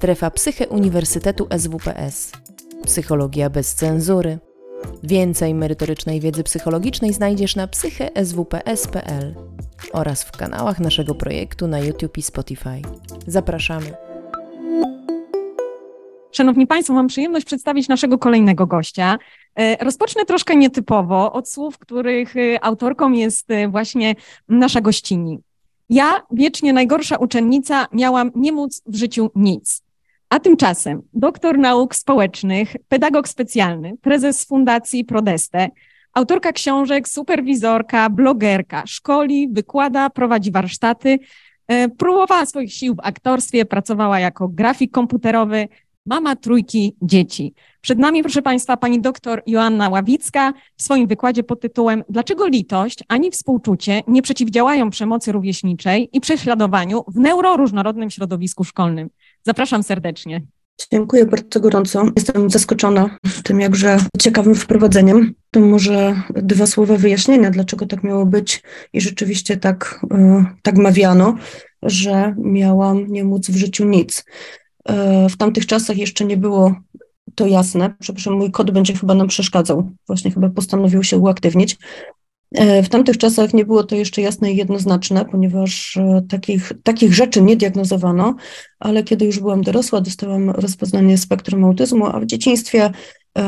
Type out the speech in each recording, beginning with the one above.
Strefa Psyche Uniwersytetu SWPS. Psychologia bez cenzury. Więcej merytorycznej wiedzy psychologicznej znajdziesz na psycheswps.pl oraz w kanałach naszego projektu na YouTube i Spotify. Zapraszamy. Szanowni Państwo, mam przyjemność przedstawić naszego kolejnego gościa. E, rozpocznę troszkę nietypowo od słów, których e, autorką jest e, właśnie nasza gościni. Ja, wiecznie najgorsza uczennica, miałam nie móc w życiu nic. A tymczasem doktor nauk społecznych, pedagog specjalny, prezes Fundacji Prodeste, autorka książek, superwizorka, blogerka, szkoli, wykłada, prowadzi warsztaty, próbowała swoich sił w aktorstwie, pracowała jako grafik komputerowy, mama trójki dzieci. Przed nami, proszę Państwa, pani doktor Joanna Ławicka w swoim wykładzie pod tytułem Dlaczego litość ani współczucie nie przeciwdziałają przemocy rówieśniczej i prześladowaniu w neuroróżnorodnym środowisku szkolnym? Zapraszam serdecznie. Dziękuję bardzo gorąco. Jestem zaskoczona tym jakże ciekawym wprowadzeniem. To może dwa słowa wyjaśnienia, dlaczego tak miało być i rzeczywiście tak, e, tak mawiano, że miałam nie móc w życiu nic. E, w tamtych czasach jeszcze nie było to jasne. Przepraszam, mój kod będzie chyba nam przeszkadzał. Właśnie chyba postanowił się uaktywnić. E, w tamtych czasach nie było to jeszcze jasne i jednoznaczne, ponieważ e, takich, takich rzeczy nie diagnozowano, ale kiedy już byłam dorosła, dostałam rozpoznanie spektrum autyzmu, a w dzieciństwie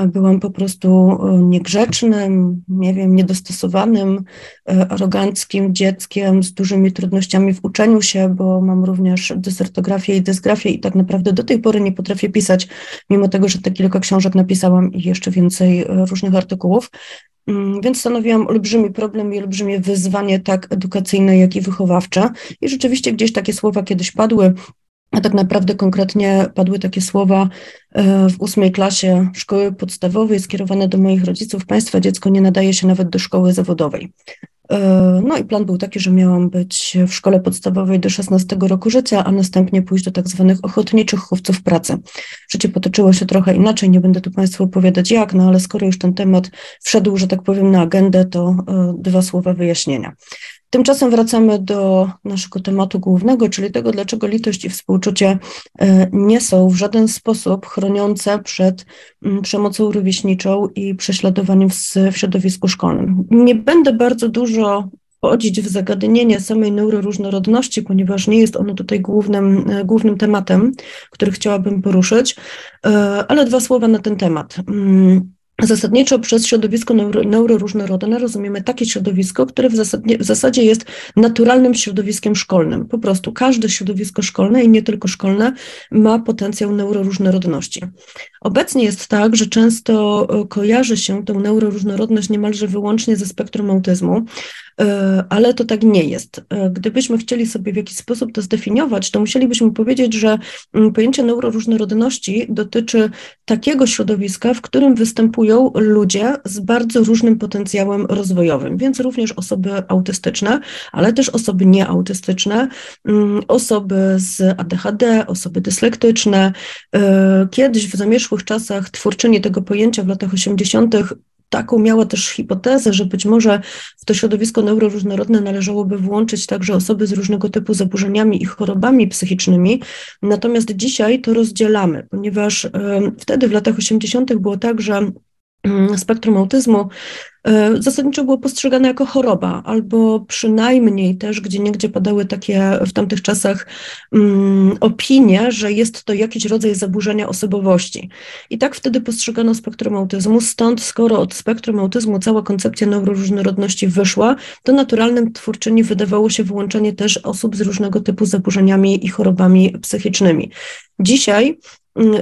byłam po prostu e, niegrzecznym, nie wiem, niedostosowanym, e, aroganckim dzieckiem z dużymi trudnościami w uczeniu się, bo mam również dysertografię i dysgrafię i tak naprawdę do tej pory nie potrafię pisać, mimo tego, że te kilka książek napisałam i jeszcze więcej różnych artykułów. Mm, więc stanowiłam olbrzymi problem i olbrzymie wyzwanie, tak edukacyjne, jak i wychowawcze. I rzeczywiście gdzieś takie słowa kiedyś padły, a tak naprawdę konkretnie padły takie słowa e, w ósmej klasie szkoły podstawowej skierowane do moich rodziców. Państwa dziecko nie nadaje się nawet do szkoły zawodowej. E, no i plan był taki, że miałam być w szkole podstawowej do 16 roku życia, a następnie pójść do tak zwanych ochotniczych chówców pracy. Życie potoczyło się trochę inaczej, nie będę tu Państwu opowiadać jak, no ale skoro już ten temat wszedł, że tak powiem, na agendę, to e, dwa słowa wyjaśnienia. Tymczasem wracamy do naszego tematu głównego, czyli tego, dlaczego litość i współczucie e, nie są w żaden sposób chroniące przed mm, przemocą rówieśniczą i prześladowaniem w, środowisku szkolnym. Nie będę bardzo dużo wchodzić w zagadnienie samej neuroróżnorodności, ponieważ nie jest ono tutaj głównym, e, głównym tematem, który chciałabym poruszyć, e, ale dwa słowa na ten temat. Zasadniczo przez środowisko neuro, neuroróżnorodne rozumiemy takie środowisko, które w, zasadzie, w zasadzie jest naturalnym środowiskiem szkolnym. Po prostu każde środowisko szkolne i nie tylko szkolne ma potencjał neuroróżnorodności. Obecnie jest tak, że często e, kojarzy się tę neuroróżnorodność niemalże wyłącznie ze spektrum autyzmu, e, ale to tak nie jest. E, gdybyśmy chcieli sobie w jakiś sposób to zdefiniować, to musielibyśmy powiedzieć, że mm, pojęcie neuroróżnorodności dotyczy takiego środowiska, w którym występują ludzie z bardzo różnym potencjałem rozwojowym, więc również osoby autystyczne, ale też osoby nieautystyczne, mm, osoby z ADHD, osoby dyslektyczne. Kiedyś w zamierzchu przeszłych czasach twórczyni tego pojęcia w latach 80. taką miała też hipotezę, że być może w to środowisko neuroróżnorodne należałoby włączyć także osoby z różnego typu zaburzeniami i chorobami psychicznymi. Natomiast dzisiaj to rozdzielamy, ponieważ wtedy w latach 80. było tak, że spektrum autyzmu zasadniczo było postrzegane jako choroba, albo przynajmniej też gdzie niegdzie padały takie w tamtych czasach um, opinie, że jest to jakiś rodzaj zaburzenia osobowości. I tak wtedy postrzegano spektrum autyzmu, stąd skoro od spektrum autyzmu cała koncepcja neuroróżnorodności wyszła, to naturalnym twórczyni wydawało się wyłączenie też osób z różnego typu zaburzeniami i chorobami psychicznymi. Dzisiaj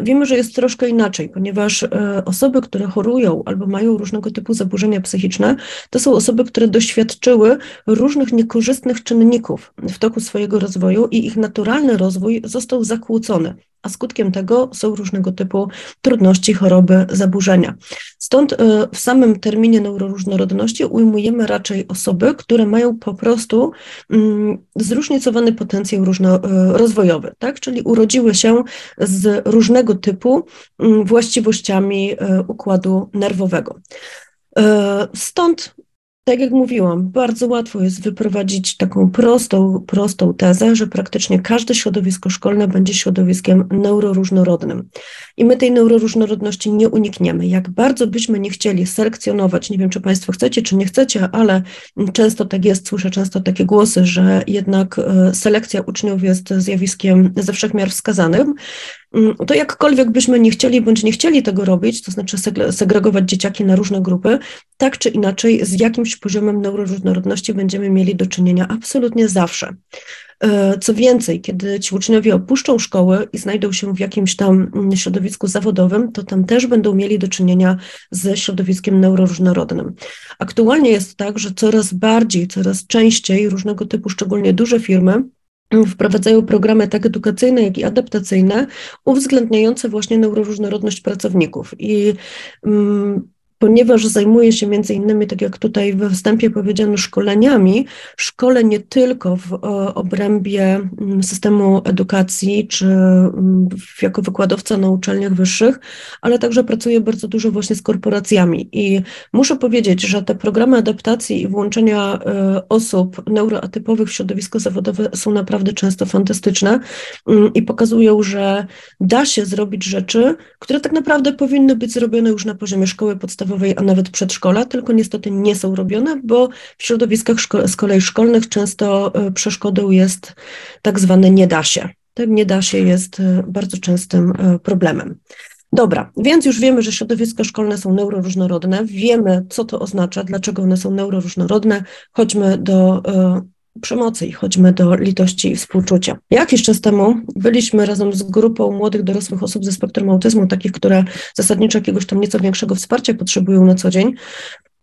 Wiemy, że jest troszkę inaczej, ponieważ e, osoby, które chorują albo mają różnego typu zaburzenia psychiczne, to są osoby, które doświadczyły różnych niekorzystnych czynników w toku swojego rozwoju i ich naturalny rozwój został zakłócony a skutkiem tego są różnego typu trudności, choroby, zaburzenia. Stąd e, w samym terminie neuroróżnorodności ujmujemy raczej osoby, które mają po prostu mm, zróżnicowany potencjał różno, e, rozwojowy, tak? czyli urodziły się z różnego typu mm, właściwościami e, układu nerwowego. Stąd tak jak mówiłam, bardzo łatwo jest wyprowadzić taką prostą, prostą tezę, że praktycznie każde środowisko szkolne będzie środowiskiem neuroróżnorodnym. I my tej neuroróżnorodności nie unikniemy. Jak bardzo byśmy nie chcieli selekcjonować, nie wiem, czy Państwo chcecie, czy nie chcecie, ale często tak jest, słyszę często takie głosy, że jednak e, selekcja uczniów jest zjawiskiem ze wszechmiar wskazanym, Mm, to jakkolwiek byśmy nie chcieli bądź nie chcieli tego robić, to znaczy segregować dzieciaki na różne grupy, tak czy inaczej z jakimś poziomem neuroróżnorodności będziemy mieli do czynienia absolutnie zawsze. E, co więcej, kiedy ci uczniowie opuszczą szkoły i znajdą się w jakimś tam mm, środowisku zawodowym, to tam też będą mieli do czynienia ze środowiskiem neuroróżnorodnym. Aktualnie jest tak, że coraz bardziej, coraz częściej różnego typu, szczególnie duże firmy, wprowadzają programy tak edukacyjne, jak i adaptacyjne, uwzględniające właśnie neuroróżnorodność pracowników. I mm, ponieważ zajmuję się między innymi, tak jak tutaj we wstępie powiedziano, szkoleniami, szkole nie tylko w obrębie mm, systemu edukacji, czy mm, jako wykładowca na uczelniach wyższych, ale także pracuję bardzo dużo właśnie z korporacjami. I muszę powiedzieć, że te programy adaptacji i włączenia e, osób neuroatypowych w środowisko zawodowe są naprawdę często fantastyczne mm, i pokazują, że da się zrobić rzeczy, które tak naprawdę powinny być zrobione już na poziomie szkoły podstawowej, podstawowej, a nawet przedszkola, tylko niestety nie są robione, bo w środowiskach z kolei szkolnych często e, przeszkodą jest tak zwane nie da się. Ten nie da się jest e, bardzo częstym e, problemem. Dobra, więc już wiemy, że środowiska szkolne są neuroróżnorodne, wiemy, co to oznacza, dlaczego one są neuroróżnorodne. Chodźmy do przemocy i chodźmy do litości i współczucia. Jakiś czas temu byliśmy razem z grupą młodych dorosłych osób ze spektrum autyzmu, takich, które zasadniczo jakiegoś tam nieco większego wsparcia potrzebują na co dzień,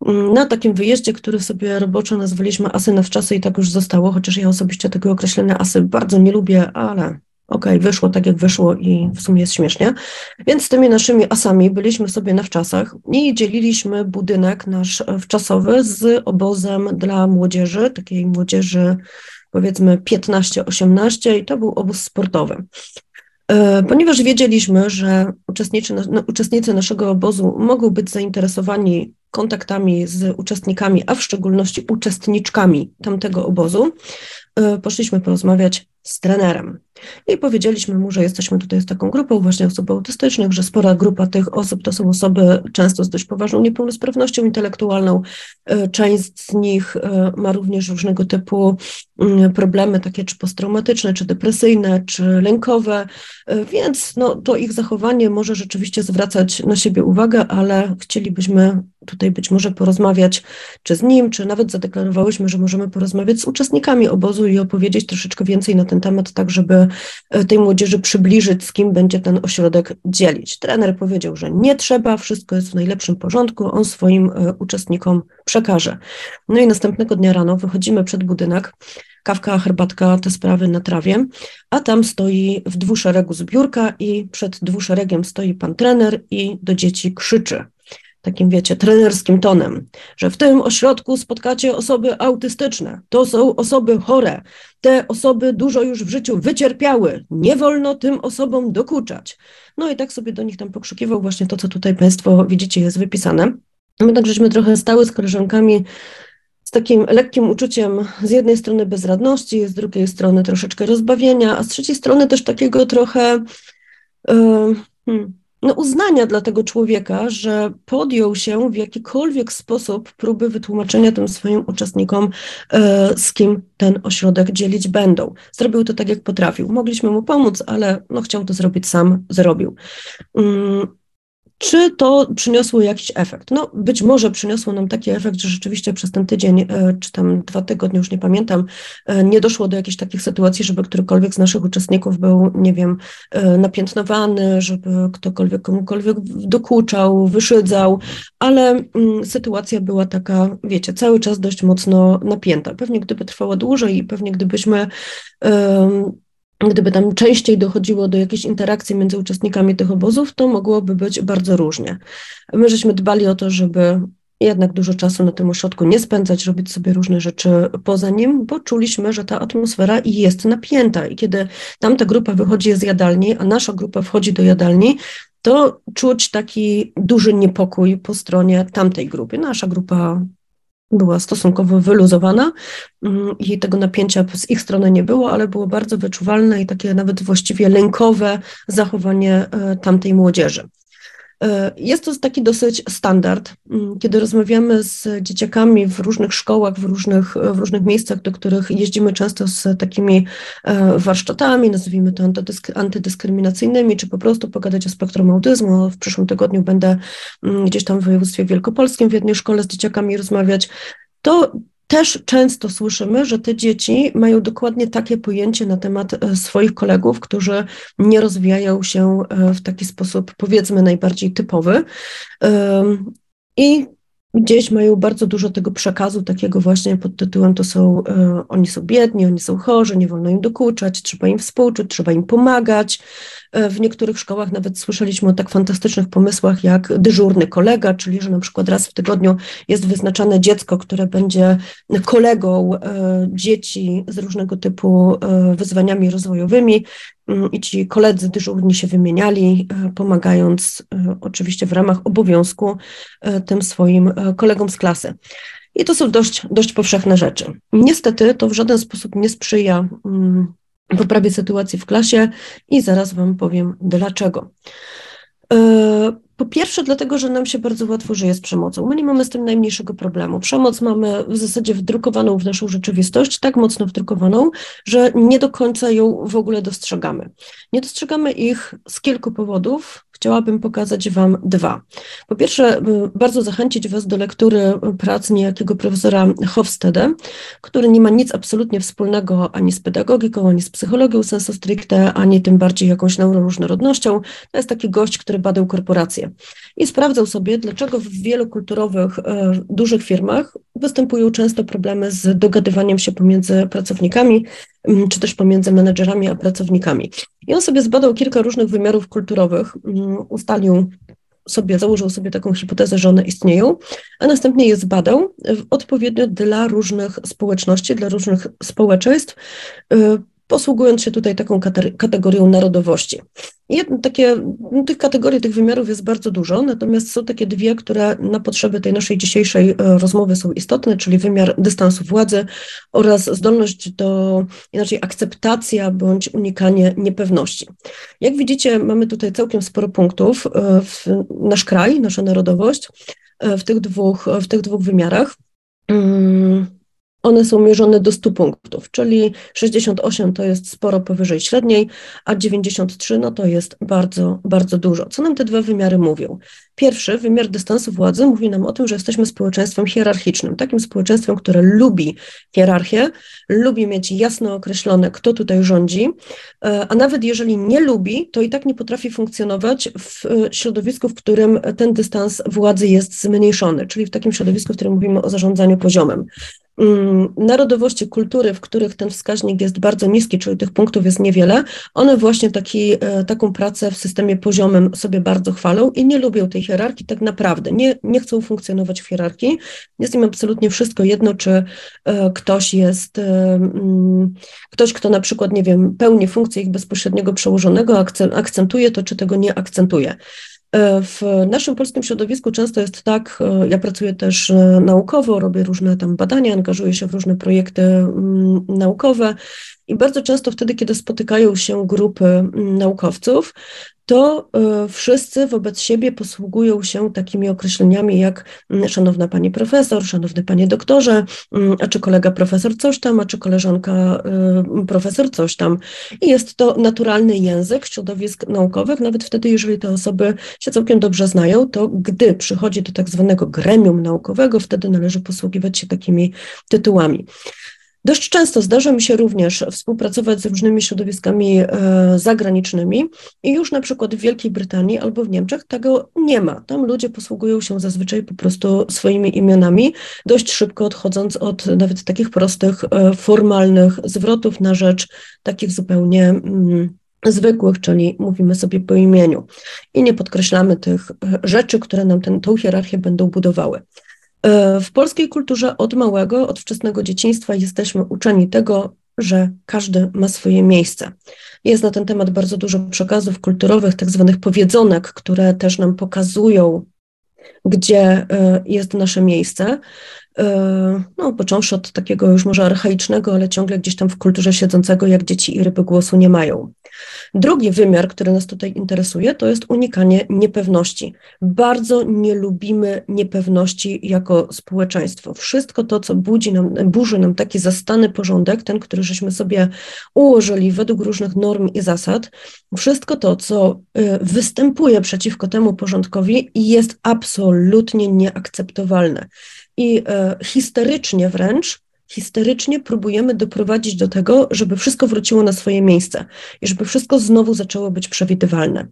mm, na takim wyjeździe, który sobie roboczo nazwaliśmy Asy na wczasy i tak już zostało, chociaż ja osobiście tego określenia Asy bardzo nie lubię, ale okej, okay, wyszło tak jak wyszło i w sumie jest śmiesznie. Więc z tymi naszymi asami byliśmy sobie na wczasach i dzieliliśmy budynek nasz wczasowy z obozem dla młodzieży, takiej młodzieży powiedzmy 15-18 i to był obóz sportowy. E, ponieważ wiedzieliśmy, że uczestnicy, no, uczestnicy naszego obozu mogą być zainteresowani kontaktami z uczestnikami, a w szczególności uczestniczkami tamtego obozu, e, poszliśmy porozmawiać z trenerem. I powiedzieliśmy mu, że jesteśmy tutaj z taką grupą właśnie osób autystycznych, że spora grupa tych osób to są osoby często z dość poważną niepełnosprawnością intelektualną. E, część z nich e, ma również różnego typu mm, problemy, takie czy posttraumatyczne, czy depresyjne, czy lękowe, e, więc no, to ich zachowanie może rzeczywiście zwracać na siebie uwagę, ale chcielibyśmy tutaj być może porozmawiać czy z nim, czy nawet zadeklarowałyśmy, że możemy porozmawiać z uczestnikami obozu i opowiedzieć troszeczkę więcej na ten temat, tak żeby E, tej młodzieży przybliżyć, z kim będzie ten ośrodek dzielić. Trener powiedział, że nie trzeba, wszystko jest w najlepszym porządku, on swoim e, uczestnikom przekaże. No i następnego dnia rano wychodzimy przed budynek, kawka, herbatka, te sprawy na trawie, a tam stoi w dwuszeregu zbiórka i przed dwuszeregiem stoi pan trener i do dzieci krzyczy takim, wiecie, trenerskim tonem, że w tym ośrodku spotkacie osoby autystyczne. To są osoby chore. Te osoby dużo już w życiu wycierpiały. Nie wolno tym osobom dokuczać. No i tak sobie do nich tam pokrzykiwał właśnie to, co tutaj Państwo widzicie, jest wypisane. My tak żeśmy trochę stały z koleżankami z takim lekkim uczuciem z jednej strony bezradności, z drugiej strony troszeczkę rozbawienia, a z trzeciej strony też takiego trochę. Yy, hmm, no, uznania dla tego człowieka, że podjął się w jakikolwiek sposób próby wytłumaczenia tym swoim uczestnikom, e, z kim ten ośrodek dzielić będą. Zrobił to tak, jak potrafił. Mogliśmy mu pomóc, ale no, chciał to zrobić sam, zrobił. Czy to przyniosło jakiś efekt? No, być może przyniosło nam taki efekt, że rzeczywiście przez ten tydzień, e, czy tam dwa tygodnie, już nie pamiętam, e, nie doszło do jakichś takich sytuacji, żeby którykolwiek z naszych uczestników był, nie wiem, e, napiętnowany, żeby ktokolwiek komukolwiek dokuczał, wyszydzał, ale mm, sytuacja była taka, wiecie, cały czas dość mocno napięta. Pewnie gdyby trwała dłużej i pewnie gdybyśmy gdyby tam częściej dochodziło do jakiejś interakcji między uczestnikami tych obozów, to mogłoby być bardzo różnie. My żeśmy dbali o to, żeby jednak dużo czasu na tym ośrodku nie spędzać, robić sobie różne rzeczy poza nim, bo czuliśmy, że ta atmosfera jest napięta i kiedy tamta grupa wychodzi z jadalni, a nasza grupa wchodzi do jadalni, to czuć taki duży niepokój po stronie tamtej grupy. Nasza grupa była stosunkowo wyluzowana mm, i tego napięcia z ich strony nie było, ale było bardzo wyczuwalne i takie nawet właściwie lękowe zachowanie tamtej młodzieży. E, jest to taki dosyć standard, mm, kiedy rozmawiamy z dzieciakami w różnych szkołach, w różnych, w różnych miejscach, do których jeździmy często z takimi e, warsztatami, nazwijmy to antydyskryminacyjnymi, czy po prostu pogadać o spektrum autyzmu. W przyszłym tygodniu będę mm, gdzieś tam w województwie wielkopolskim w jednej szkole z dzieciakami rozmawiać. To też często słyszymy, że te dzieci mają dokładnie takie pojęcie na temat e, swoich kolegów, którzy nie rozwijają się e, w taki sposób, powiedzmy, najbardziej typowy. I gdzieś mają bardzo dużo tego przekazu, takiego właśnie pod tytułem to są, e, oni są biedni, oni są chorzy, nie wolno im dokuczać, trzeba im współczuć, trzeba im pomagać. E, w niektórych szkołach nawet słyszeliśmy o tak fantastycznych pomysłach jak dyżurny kolega, czyli że na przykład raz w tygodniu jest wyznaczane dziecko, które będzie kolegą e, dzieci z różnego typu e, wyzwaniami rozwojowymi mm, i ci koledzy dyżurni się wymieniali, pomagając oczywiście w ramach obowiązku tym swoim kolegom z klasy. I to są dość, dość powszechne rzeczy. Niestety to w żaden sposób nie sprzyja poprawie sytuacji w klasie i zaraz Wam powiem dlaczego. E, po pierwsze, dlatego, że nam się bardzo łatwo żyje z przemocą. My nie mamy z tym najmniejszego problemu. Przemoc mamy w zasadzie wdrukowaną w naszą rzeczywistość, tak mocno wdrukowaną, że nie do końca ją w ogóle dostrzegamy. Nie dostrzegamy ich z kilku powodów. Chciałabym pokazać Wam dwa. Po pierwsze, bardzo zachęcić Was do lektury prac niejakiego profesora Hofstede, który nie ma nic absolutnie wspólnego ani z pedagogiką, ani z psychologią sensu stricte, ani tym bardziej jakąś neuroróżnorodnością. To jest taki gość, który badał korporacje i sprawdzał sobie, dlaczego w wielu kulturowych, e, dużych firmach występują często problemy z dogadywaniem się pomiędzy pracownikami, czy też pomiędzy menedżerami a pracownikami. I on sobie zbadał kilka różnych wymiarów kulturowych, ustalił sobie, założył sobie taką hipotezę, że one istnieją, a następnie je zbadał odpowiednio dla różnych społeczności, dla różnych społeczeństw, y, posługując się tutaj taką kategorią narodowości. Jedno, takie, no, tych kategorii, tych wymiarów jest bardzo dużo, natomiast są takie dwie, które na potrzeby tej naszej dzisiejszej e, rozmowy są istotne, czyli wymiar dystansu władzy oraz zdolność do, inaczej akceptacja bądź unikanie niepewności. Jak widzicie, mamy tutaj całkiem sporo punktów e, nasz kraj, nasza narodowość e, w tych dwóch, w tych dwóch wymiarach. Hmm one są mierzone do 100 punktów, czyli 68 to jest sporo powyżej średniej, a 93 no to jest bardzo, bardzo dużo. Co nam te dwa wymiary mówią? Pierwszy, wymiar dystansu władzy, mówi nam o tym, że jesteśmy społeczeństwem hierarchicznym, takim społeczeństwem, które lubi hierarchię, lubi mieć jasno określone, kto tutaj rządzi, e, a nawet jeżeli nie lubi, to i tak nie potrafi funkcjonować w e, środowisku, w którym ten dystans władzy jest zmniejszony, czyli w takim środowisku, w którym mówimy o zarządzaniu poziomem. Mm, narodowości, kultury, w których ten wskaźnik jest bardzo niski, czyli tych punktów jest niewiele, one właśnie taki, e, taką pracę w systemie poziomym sobie bardzo chwalą i nie lubią tej hierarchii tak naprawdę. Nie, nie chcą funkcjonować w hierarchii. Jest im absolutnie wszystko jedno, czy e, ktoś jest, e, mm, ktoś, kto na przykład, nie wiem, pełni funkcję ich bezpośredniego przełożonego, akcentuje to, czy tego nie akcentuje. E, w naszym polskim środowisku często jest tak, e, ja pracuję też e, naukowo, robię różne tam badania, angażuję się w różne projekty mm, naukowe i bardzo często wtedy, kiedy spotykają się grupy mm, naukowców, to e, wszyscy wobec siebie posługują się takimi określeniami jak mm, szanowna pani profesor, szanowny panie doktorze, mm, a czy kolega profesor coś tam, a czy koleżanka e, profesor coś tam. I jest to naturalny język środowisk naukowych, nawet wtedy, jeżeli te osoby się całkiem dobrze znają, to gdy przychodzi do tak zwanego gremium naukowego, wtedy należy posługiwać się takimi tytułami. Dość często zdarza mi się również współpracować z różnymi środowiskami e, zagranicznymi i już na przykład w Wielkiej Brytanii albo w Niemczech tego nie ma. Tam ludzie posługują się zazwyczaj po prostu swoimi imionami, dość szybko odchodząc od nawet takich prostych, e, formalnych zwrotów na rzecz takich zupełnie mm, zwykłych, czyli mówimy sobie po imieniu i nie podkreślamy tych e, rzeczy, które nam ten, tą hierarchię będą budowały. E, w polskiej kulturze od małego, od wczesnego dzieciństwa jesteśmy uczeni tego, że każdy ma swoje miejsce. Jest na ten temat bardzo dużo przekazów kulturowych, tak zwanych powiedzonek, które też nam pokazują, gdzie e, jest nasze miejsce. no, począwszy od takiego już może archaicznego, ale ciągle gdzieś tam w kulturze siedzącego, jak dzieci i ryby głosu nie mają. Drugi wymiar, który nas tutaj interesuje, to jest unikanie niepewności. Bardzo nie lubimy niepewności jako społeczeństwo. Wszystko to, co budzi nam, burzy nam taki zastany porządek, ten, który żeśmy sobie ułożyli według różnych norm i zasad, wszystko to, co y, występuje przeciwko temu porządkowi, jest absolutnie nieakceptowalne. I e, histerycznie wręcz histerycznie próbujemy doprowadzić do tego, żeby wszystko wróciło na swoje miejsce i żeby wszystko znowu zaczęło być przewidywalne.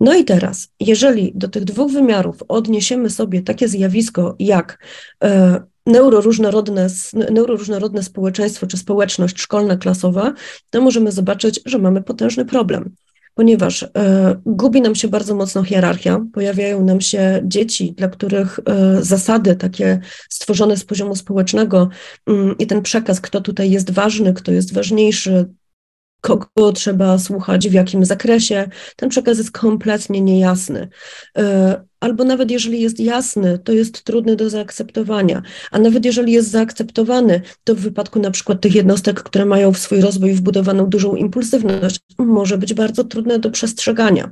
No i teraz, jeżeli do tych dwóch wymiarów odniesiemy sobie takie zjawisko jak e, neuroróżnorodne, neuroróżnorodne społeczeństwo czy społeczność szkolna, klasowa, to możemy zobaczyć, że mamy potężny problem ponieważ e, gubi nam się bardzo mocno hierarchia, pojawiają nam się dzieci, dla których e, zasady takie stworzone z poziomu społecznego mm, i ten przekaz, kto tutaj jest ważny, kto jest ważniejszy, kogo trzeba słuchać, w jakim zakresie, ten przekaz jest kompletnie niejasny. E, albo nawet jeżeli jest jasny, to jest trudny do zaakceptowania, a nawet jeżeli jest zaakceptowany, to w wypadku na przykład tych jednostek, które mają w swój rozwój wbudowaną dużą impulsywność, może być bardzo trudne do przestrzegania.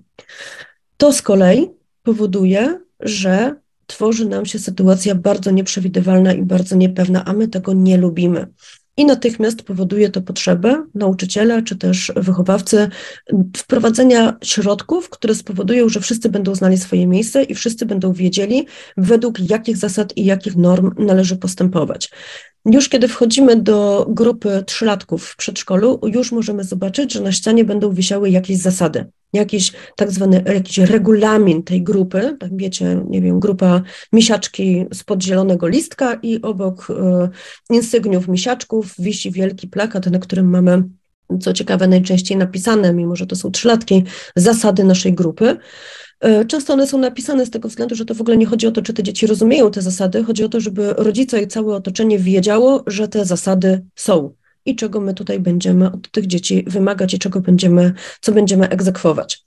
To z kolei powoduje, że tworzy nam się sytuacja bardzo nieprzewidywalna i bardzo niepewna, a my tego nie lubimy i natychmiast powoduje to potrzebę nauczyciela czy też wychowawcy wprowadzenia środków, które spowodują, że wszyscy będą znali swoje miejsce i wszyscy będą wiedzieli, według jakich zasad i jakich norm należy postępować. Już kiedy wchodzimy do grupy trzylatków w przedszkolu, już możemy zobaczyć, że na ścianie będą wisiały jakieś zasady, jakiś tak zwany jakiś regulamin tej grupy, tak wiecie, nie wiem, grupa misiaczki spod zielonego listka i obok y, insygniów misiaczków wisi wielki plakat, na którym mamy co ciekawe, najczęściej napisane, mimo że to są trzylatki, zasady naszej grupy. E, często one są napisane z tego względu, że to w ogóle nie chodzi o to, czy te dzieci rozumieją te zasady, chodzi o to, żeby rodzice i całe otoczenie wiedziało, że te zasady są i czego my tutaj będziemy od tych dzieci wymagać i czego będziemy, co będziemy egzekwować.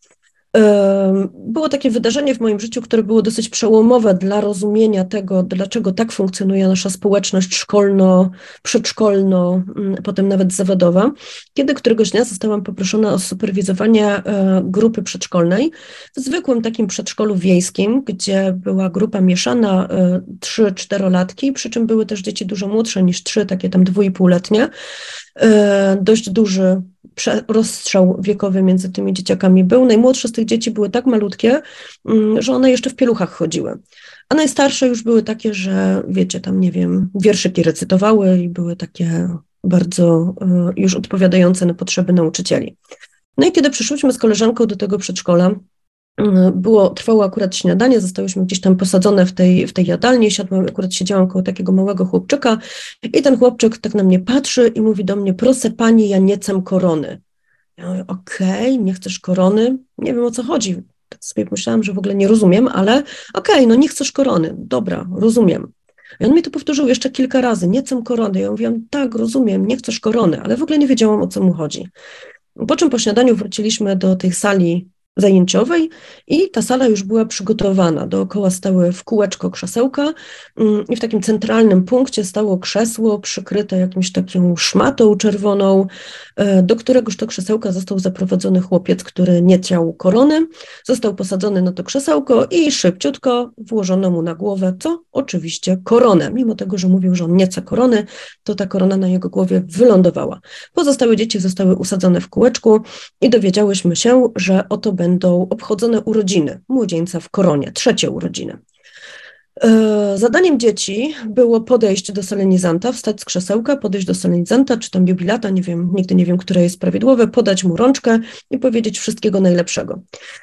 Było takie wydarzenie w moim życiu, które było dosyć przełomowe dla rozumienia tego, dlaczego tak funkcjonuje nasza społeczność szkolno, przedszkolno, mm, potem nawet zawodowa, kiedy któregoś dnia zostałam poproszona o superwizowanie e, grupy przedszkolnej w zwykłym takim przedszkolu wiejskim, gdzie była grupa mieszana, e, trzy, czterolatki, przy czym były też dzieci dużo młodsze niż trzy, takie tam dwójpółletnie, e, dość duży rozstrzał wiekowy między tymi dzieciakami był. Najmłodsze z tych dzieci były tak malutkie, mm, że one jeszcze w pieluchach chodziły. A najstarsze już były takie, że wiecie, tam nie wiem, wierszyki recytowały i były takie bardzo e, już odpowiadające na potrzeby nauczycieli. No i kiedy przyszłyśmy z koleżanką do tego przedszkola, było, trwało akurat śniadanie, zostałyśmy gdzieś tam posadzone w tej, w tej jadalni, siadłam, akurat siedziałam koło takiego małego chłopczyka i ten chłopczyk tak na mnie patrzy i mówi do mnie, proszę pani, ja nie chcę korony. Ja mówię, okej, okay, nie chcesz korony, nie wiem o co chodzi. Tak sobie myślałam, że w ogóle nie rozumiem, ale okej, okay, no nie chcesz korony, dobra, rozumiem. I on mi to powtórzył jeszcze kilka razy, nie chcę korony. Ja mówiłam, tak, rozumiem, nie chcesz korony, ale w ogóle nie wiedziałam, o co mu chodzi. Po czym po śniadaniu wróciliśmy do tej sali zajęciowej i ta sala już była przygotowana. Dookoła stały w kółeczko krzesełka mm, i w takim centralnym punkcie stało krzesło przykryte jakimś taką szmatą czerwoną, e, do któregoż to krzesełka został zaprowadzony chłopiec, który nie chciał korony. Został posadzony na to krzesełko i szybciutko włożono mu na głowę, co oczywiście koronę. Mimo tego, że mówił, że on nie chce korony, to ta korona na jego głowie wylądowała. Pozostałe dzieci zostały usadzone w kółeczku i dowiedziałyśmy się, że oto będą obchodzone urodziny młodzieńca w koronie, trzecie urodziny. E, zadaniem dzieci było podejść do solenizanta, wstać z krzesełka, podejść do solenizanta, czy tam jubilata, nie wiem, nigdy nie wiem, które jest prawidłowe, podać mu rączkę i powiedzieć wszystkiego najlepszego.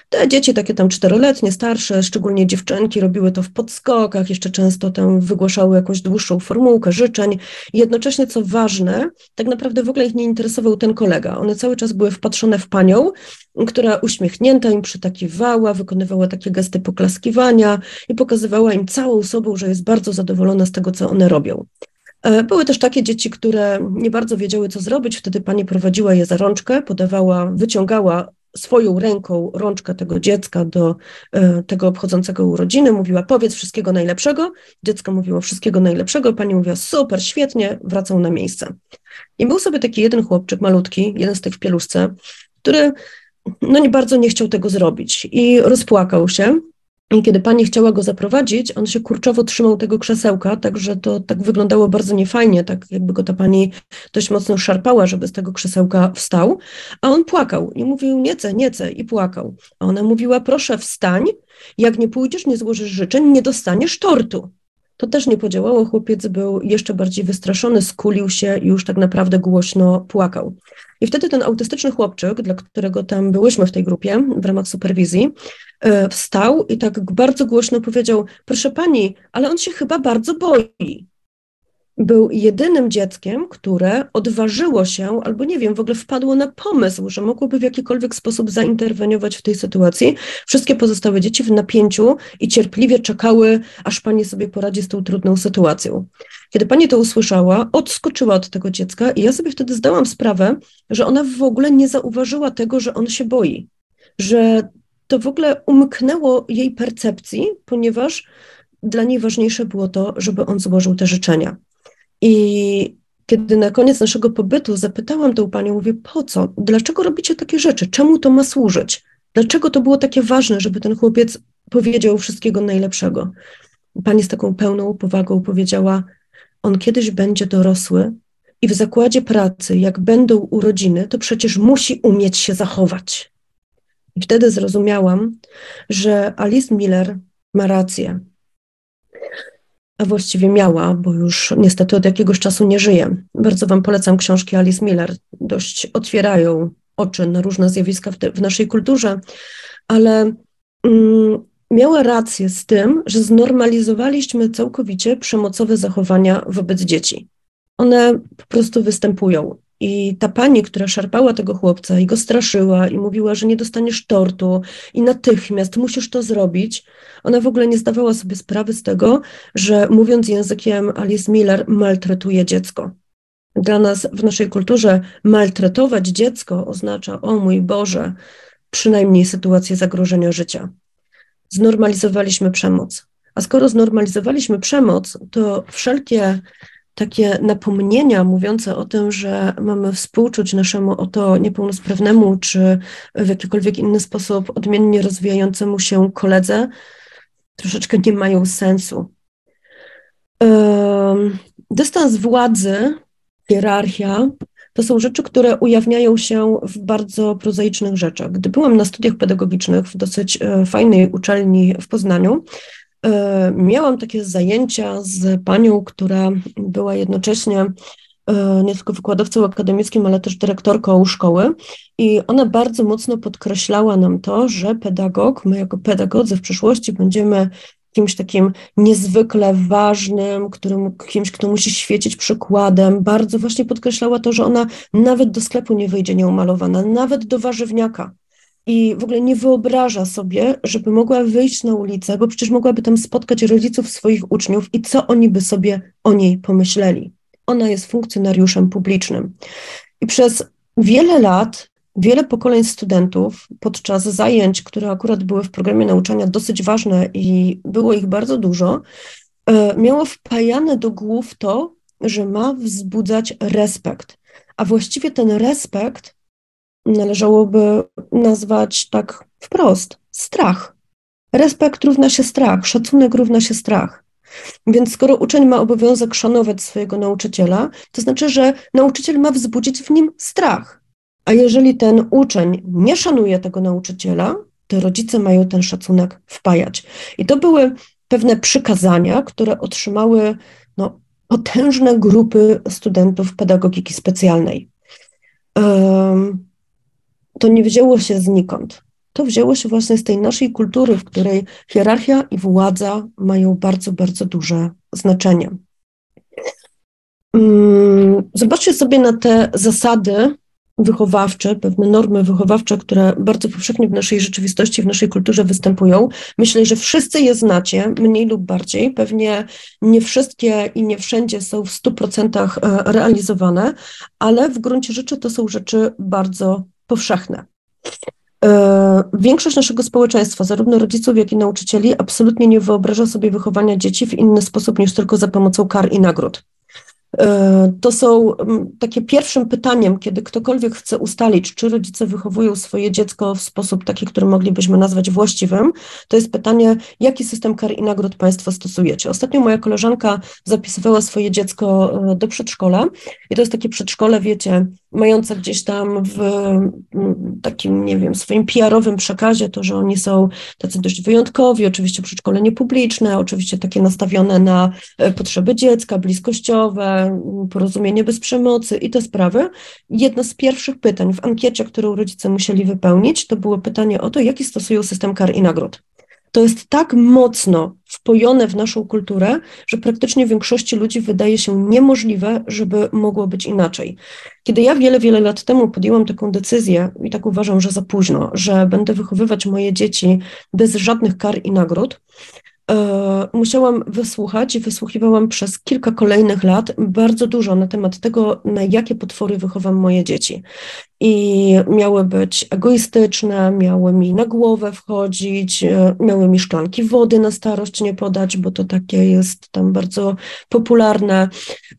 Te dzieci, takie tam czteroletnie, starsze, szczególnie dziewczynki, robiły to w podskokach, jeszcze często tam wygłaszały jakąś dłuższą formułkę życzeń. I jednocześnie, co ważne, tak naprawdę w ogóle ich nie interesował ten kolega. One cały czas były wpatrzone w panią, która uśmiechnięta im przytakiwała, wykonywała takie gesty poklaskiwania i pokazywała im całą sobą, że jest bardzo zadowolona z tego, co one robią. E, były też takie dzieci, które nie bardzo wiedziały, co zrobić. Wtedy pani prowadziła je za rączkę, podawała, wyciągała swoją ręką rączkę tego dziecka do e, tego obchodzącego urodziny, mówiła powiedz wszystkiego najlepszego, dziecko mówiło wszystkiego najlepszego, pani mówiła super, świetnie, wracał na miejsce. I był sobie taki jeden chłopczyk malutki, jeden z tych w pieluszce, który no nie bardzo nie chciał tego zrobić i rozpłakał się i kiedy pani chciała go zaprowadzić, on się kurczowo trzymał tego krzesełka, także to tak wyglądało bardzo niefajnie, tak jakby go ta pani dość mocno szarpała, żeby z tego krzesełka wstał, a on płakał i mówił nie chcę, nie chcę i płakał. A ona mówiła proszę wstań, jak nie pójdziesz, nie złożysz życzeń, nie dostaniesz tortu. To też nie podziałało, chłopiec był jeszcze bardziej wystraszony, skulił się i już tak naprawdę głośno płakał. I wtedy ten autystyczny chłopczyk, dla którego tam byłyśmy w tej grupie w ramach superwizji, e, wstał i tak bardzo głośno powiedział: Proszę pani, ale on się chyba bardzo boi był jedynym dzieckiem, które odważyło się, albo nie wiem, w ogóle wpadło na pomysł, że mogłoby w jakikolwiek sposób zainterweniować w tej sytuacji. Wszystkie pozostałe dzieci w napięciu i cierpliwie czekały, aż pani sobie poradzi z tą trudną sytuacją. Kiedy pani to usłyszała, odskoczyła od tego dziecka i ja sobie wtedy zdałam sprawę, że ona w ogóle nie zauważyła tego, że on się boi, że to w ogóle umknęło jej percepcji, ponieważ dla niej ważniejsze było to, żeby on złożył te życzenia. I kiedy na koniec naszego pobytu zapytałam tą panią, mówię, po co? Dlaczego robicie takie rzeczy? Czemu to ma służyć? Dlaczego to było takie ważne, żeby ten chłopiec powiedział wszystkiego najlepszego? Pani z taką pełną powagą powiedziała, on kiedyś będzie dorosły i w zakładzie pracy, jak będą urodziny, to przecież musi umieć się zachować. I wtedy zrozumiałam, że Alice Miller ma rację a właściwie miała, bo już niestety od jakiegoś czasu nie żyje. Bardzo Wam polecam książki Alice Miller. Dość otwierają oczy na różne zjawiska w, te, w naszej kulturze, ale mm, miała rację z tym, że znormalizowaliśmy całkowicie przemocowe zachowania wobec dzieci. One po prostu występują. I ta pani, która szarpała tego chłopca i go straszyła i mówiła, że nie dostaniesz tortu i natychmiast musisz to zrobić, ona w ogóle nie zdawała sobie sprawy z tego, że mówiąc językiem Alice Miller, maltretuje dziecko. Dla nas w naszej kulturze maltretować dziecko oznacza, o mój Boże, przynajmniej sytuację zagrożenia życia. Znormalizowaliśmy przemoc. A skoro znormalizowaliśmy przemoc, to wszelkie takie napomnienia mówiące o tym, że mamy współczuć naszemu oto niepełnosprawnemu, czy w jakikolwiek inny sposób odmiennie rozwijającemu się koledze, troszeczkę nie mają sensu. Dystans władzy, hierarchia, to są rzeczy, które ujawniają się w bardzo prozaicznych rzeczach. Gdy byłam na studiach pedagogicznych w dosyć e, fajnej uczelni w Poznaniu, miałam takie zajęcia z panią, która była jednocześnie e, nie tylko wykładowcą akademickim, ale też dyrektorką szkoły. I ona bardzo mocno podkreślała nam to, że pedagog, my jako pedagodzy w przyszłości będziemy kimś takim niezwykle ważnym, którym, kimś, kto musi świecić przykładem. Bardzo właśnie podkreślała to, że ona nawet do sklepu nie wyjdzie nieumalowana, nawet do warzywniaka. I w ogóle nie wyobraża sobie, żeby mogła wyjść na ulicę, bo przecież mogłaby tam spotkać rodziców swoich uczniów i co oni by sobie o niej pomyśleli. Ona jest funkcjonariuszem publicznym. I przez wiele lat wiele pokoleń studentów podczas zajęć, które akurat były w programie nauczania dosyć ważne i było ich bardzo dużo, e, miało wpajane do głów to, że ma wzbudzać respekt. A właściwie ten respekt należałoby nazwać tak wprost strach. Respekt równa się strach, szacunek równa się strach. Więc skoro uczeń ma obowiązek szanować swojego nauczyciela, to znaczy, że nauczyciel ma wzbudzić w nim strach. A jeżeli ten uczeń nie szanuje tego nauczyciela, to rodzice mają ten szacunek wpajać. I to były pewne przykazania, które otrzymały no, potężne grupy studentów pedagogiki specjalnej. Um, to nie wzięło się znikąd. To wzięło się właśnie z tej naszej kultury, w której hierarchia i władza mają bardzo, bardzo duże znaczenie. Um, zobaczcie sobie na te zasady, wychowawcze, pewne normy wychowawcze, które bardzo powszechnie w naszej rzeczywistości, w naszej kulturze występują. Myślę, że wszyscy je znacie, mniej lub bardziej. Pewnie nie wszystkie i nie wszędzie są w 100% e, realizowane, ale w gruncie rzeczy to są rzeczy bardzo powszechne. E, większość naszego społeczeństwa, zarówno rodziców, jak i nauczycieli, absolutnie nie wyobraża sobie wychowania dzieci w inny sposób niż tylko za pomocą kar i nagród. E, to są takie pierwszym pytaniem, kiedy ktokolwiek chce ustalić, czy rodzice wychowują swoje dziecko w sposób taki, który moglibyśmy nazwać właściwym, to jest pytanie, jaki system kar i nagród Państwo stosujecie. Ostatnio moja koleżanka zapisywała swoje dziecko e, do przedszkola i to jest takie przedszkole, wiecie, mające gdzieś tam w takim, nie wiem, swoim PR-owym przekazie to, że oni są tacy dość wyjątkowi, oczywiście przedszkole niepubliczne, oczywiście takie nastawione na e, potrzeby dziecka, bliskościowe, porozumienie bez przemocy i te sprawy. Jedno z pierwszych pytań w ankiecie, którą rodzice musieli wypełnić, to było pytanie o to, jaki stosują system kar i nagród. To jest tak mocno wpojone w naszą kulturę, że praktycznie większości ludzi wydaje się niemożliwe, żeby mogło być inaczej. Kiedy ja wiele, wiele lat temu podjęłam taką decyzję, i tak uważam, że za późno, że będę wychowywać moje dzieci bez żadnych kar i nagród, musiałam wysłuchać i wysłuchiwałam przez kilka kolejnych lat bardzo dużo na temat tego, na jakie potwory wychowam moje dzieci. I miały być egoistyczne, miały mi na głowę wchodzić, e, miały mi szklanki wody na starość nie podać, bo to takie jest tam bardzo popularne,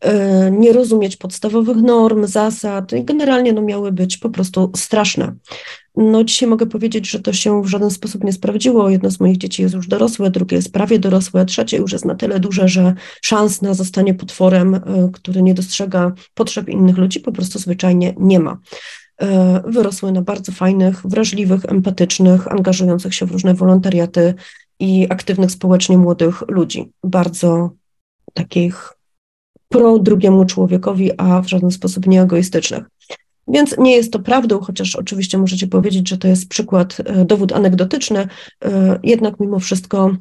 e, nie rozumieć podstawowych norm, zasad i generalnie no, miały być po prostu straszne. No dzisiaj mogę powiedzieć, że to się w żaden sposób nie sprawdziło. Jedno z moich dzieci jest już dorosłe, drugie jest prawie dorosłe, trzecie już jest na tyle duże, że szans na zostanie potworem, e, który nie dostrzega potrzeb innych ludzi, po prostu zwyczajnie nie ma. E, wyrosły na bardzo fajnych, wrażliwych, empatycznych, angażujących się w różne wolontariaty i aktywnych społecznie młodych ludzi. Bardzo takich pro drugiemu człowiekowi, a w żaden sposób nieegoistycznych. Więc nie jest to prawdą, chociaż oczywiście możecie powiedzieć, że to jest przykład, e, dowód anegdotyczny, e, jednak mimo wszystko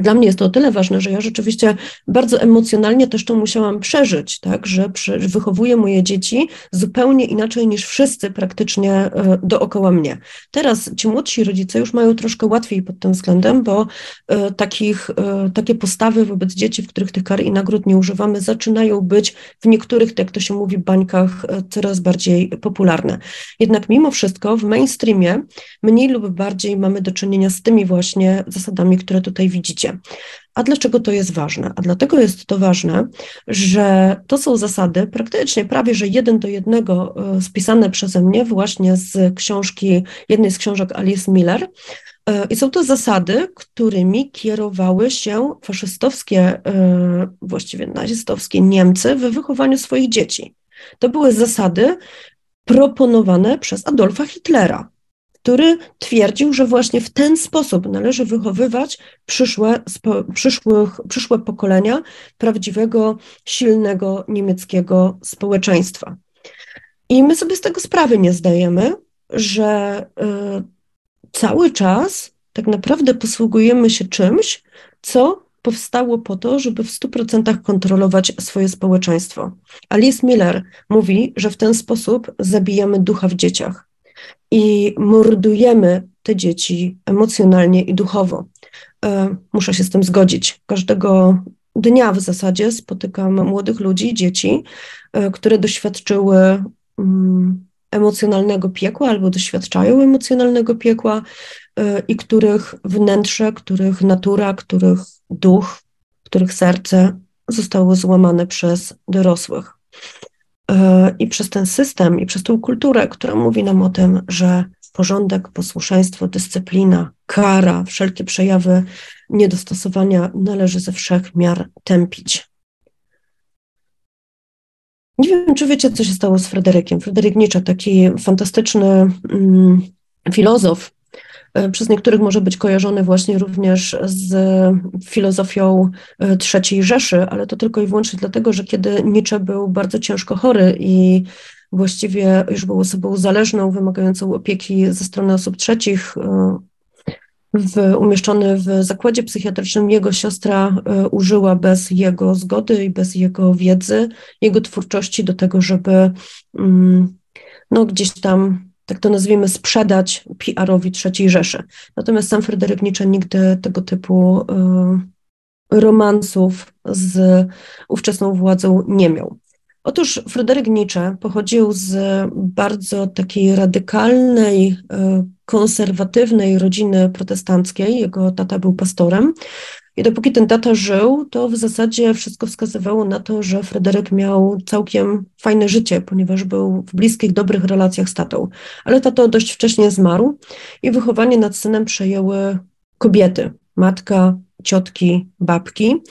dla mnie jest to o tyle ważne, że ja rzeczywiście bardzo emocjonalnie też to musiałam przeżyć, tak, że wychowuję moje dzieci zupełnie inaczej niż wszyscy praktycznie e, dookoła mnie. Teraz ci młodsi rodzice już mają troszkę łatwiej pod tym względem, bo e, takich, e, takie postawy wobec dzieci, w których tych kar i nagród nie używamy, zaczynają być w niektórych, jak to się mówi, bańkach coraz bardziej popularne. Jednak mimo wszystko w mainstreamie mniej lub bardziej mamy do czynienia z tymi właśnie zasadami, które tutaj widzicie. A dlaczego to jest ważne? A dlatego jest to ważne, że to są zasady praktycznie prawie że jeden do jednego e, spisane przeze mnie właśnie z książki, jednej z książek Alice Miller. E, I są to zasady, którymi kierowały się faszystowskie, e, właściwie nazistowskie Niemcy w wychowaniu swoich dzieci. To były zasady proponowane przez Adolfa Hitlera który twierdził, że właśnie w ten sposób należy wychowywać przyszłe, przyszłych, przyszłe pokolenia prawdziwego, silnego niemieckiego społeczeństwa. I my sobie z tego sprawy nie zdajemy, że y, cały czas tak naprawdę posługujemy się czymś, co powstało po to, żeby w 100% kontrolować swoje społeczeństwo. Alice Miller mówi, że w ten sposób zabijamy ducha w dzieciach i mordujemy te dzieci emocjonalnie i duchowo. E, muszę się z tym zgodzić. Każdego dnia w zasadzie spotykam młodych ludzi, dzieci, e, które doświadczyły mm, emocjonalnego piekła albo doświadczają emocjonalnego piekła e, i których wnętrze, których natura, których duch, których serce zostało złamane przez dorosłych. E, i przez ten system, i przez tą kulturę, która mówi nam o tym, że porządek, posłuszeństwo, dyscyplina, kara, wszelkie przejawy niedostosowania należy ze wszech miar tępić. Nie wiem, czy wiecie, co się stało z Fryderykiem. Fryderyk Nietzsche, taki fantastyczny mm, filozof, przez niektórych może być kojarzony właśnie również z filozofią e, III Rzeszy, ale to tylko i wyłącznie dlatego, że kiedy Nietzsche był bardzo ciężko chory i właściwie już był osobą zależną, wymagającą opieki ze strony osób trzecich, e, w, umieszczony w zakładzie psychiatrycznym, jego siostra użyła bez jego zgody i bez jego wiedzy, jego twórczości do tego, żeby mm, no, gdzieś tam tak to nazwijmy, sprzedać PR-owi III Rzeszy. Natomiast sam Fryderyk Nietzsche nigdy tego typu y, romansów z ówczesną władzą nie miał. Otóż Fryderyk Nietzsche pochodził z bardzo takiej radykalnej, e, konserwatywnej rodziny protestanckiej. Jego tata był pastorem. I dopóki ten tata żył, to w zasadzie wszystko wskazywało na to, że Fryderyk miał całkiem fajne życie, ponieważ był w bliskich, dobrych relacjach z tatą. Ale tato dość wcześnie zmarł i wychowanie nad synem przejęły kobiety, matka, ciotki, babki,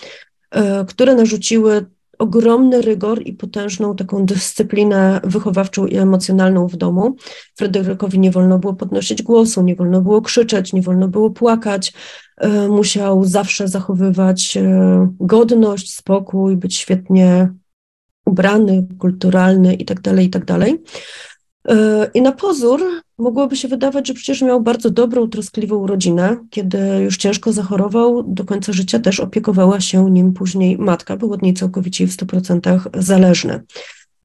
e, które narzuciły ogromny rygor i potężną taką dyscyplinę wychowawczą i emocjonalną w domu. Fryderykowi nie wolno było podnosić głosu, nie wolno było krzyczeć, nie wolno było płakać. E, musiał zawsze zachowywać e, godność, spokój, być świetnie ubrany, kulturalny itd., tak itd. Tak e, I na pozór mogłoby się wydawać, że przecież miał bardzo dobrą, troskliwą rodzinę. Kiedy już ciężko zachorował, do końca życia też opiekowała się nim później matka, był od niej całkowicie w 100% zależny.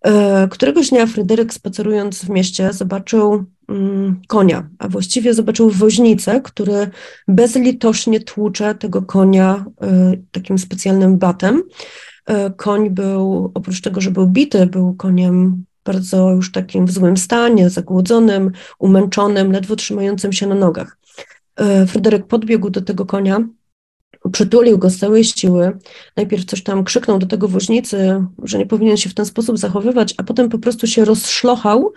E, któregoś dnia Fryderyk spacerując w mieście zobaczył mm, konia, a właściwie zobaczył woźnicę, który bezlitośnie tłucze tego konia e, takim specjalnym batem. E, koń był, oprócz tego, że był bity, był koniem bardzo już takim w złym stanie, zagłodzonym, umęczonym, ledwo trzymającym się na nogach. Fryderyk podbiegł do tego konia, przytulił go z całej siły. Najpierw coś tam krzyknął do tego woźnicy, że nie powinien się w ten sposób zachowywać, a potem po prostu się rozszlochał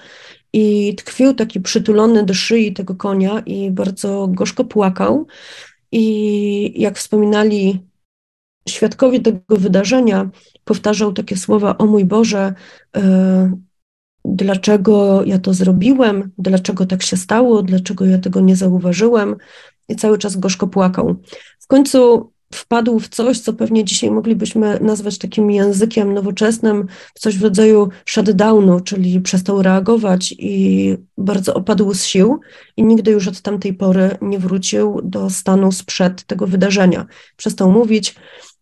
i tkwił taki przytulony do szyi tego konia i bardzo gorzko płakał. I jak wspominali świadkowie tego wydarzenia, powtarzał takie słowa: O mój Boże, e, dlaczego ja to zrobiłem, dlaczego tak się stało, dlaczego ja tego nie zauważyłem i cały czas gorzko płakał. W końcu wpadł w coś, co pewnie dzisiaj moglibyśmy nazwać takim językiem nowoczesnym, coś w rodzaju shutdownu, czyli przestał reagować i bardzo opadł z sił i nigdy już od tamtej pory nie wrócił do stanu sprzed tego wydarzenia. Przestał mówić,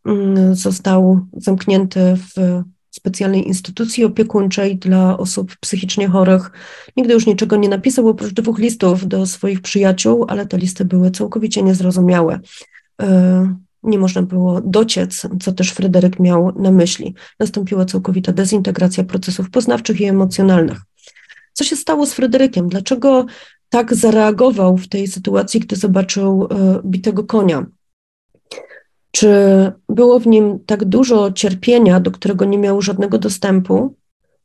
mm, został zamknięty w specjalnej instytucji opiekuńczej dla osób psychicznie chorych. Nigdy już niczego nie napisał, oprócz dwóch listów do swoich przyjaciół, ale te listy były całkowicie niezrozumiałe. E, nie można było dociec, co też Fryderyk miał na myśli. Nastąpiła całkowita dezintegracja procesów poznawczych i emocjonalnych. Co się stało z Fryderykiem? Dlaczego tak zareagował w tej sytuacji, gdy zobaczył e, bitego konia? Czy było w nim tak dużo cierpienia, do którego nie miał żadnego dostępu,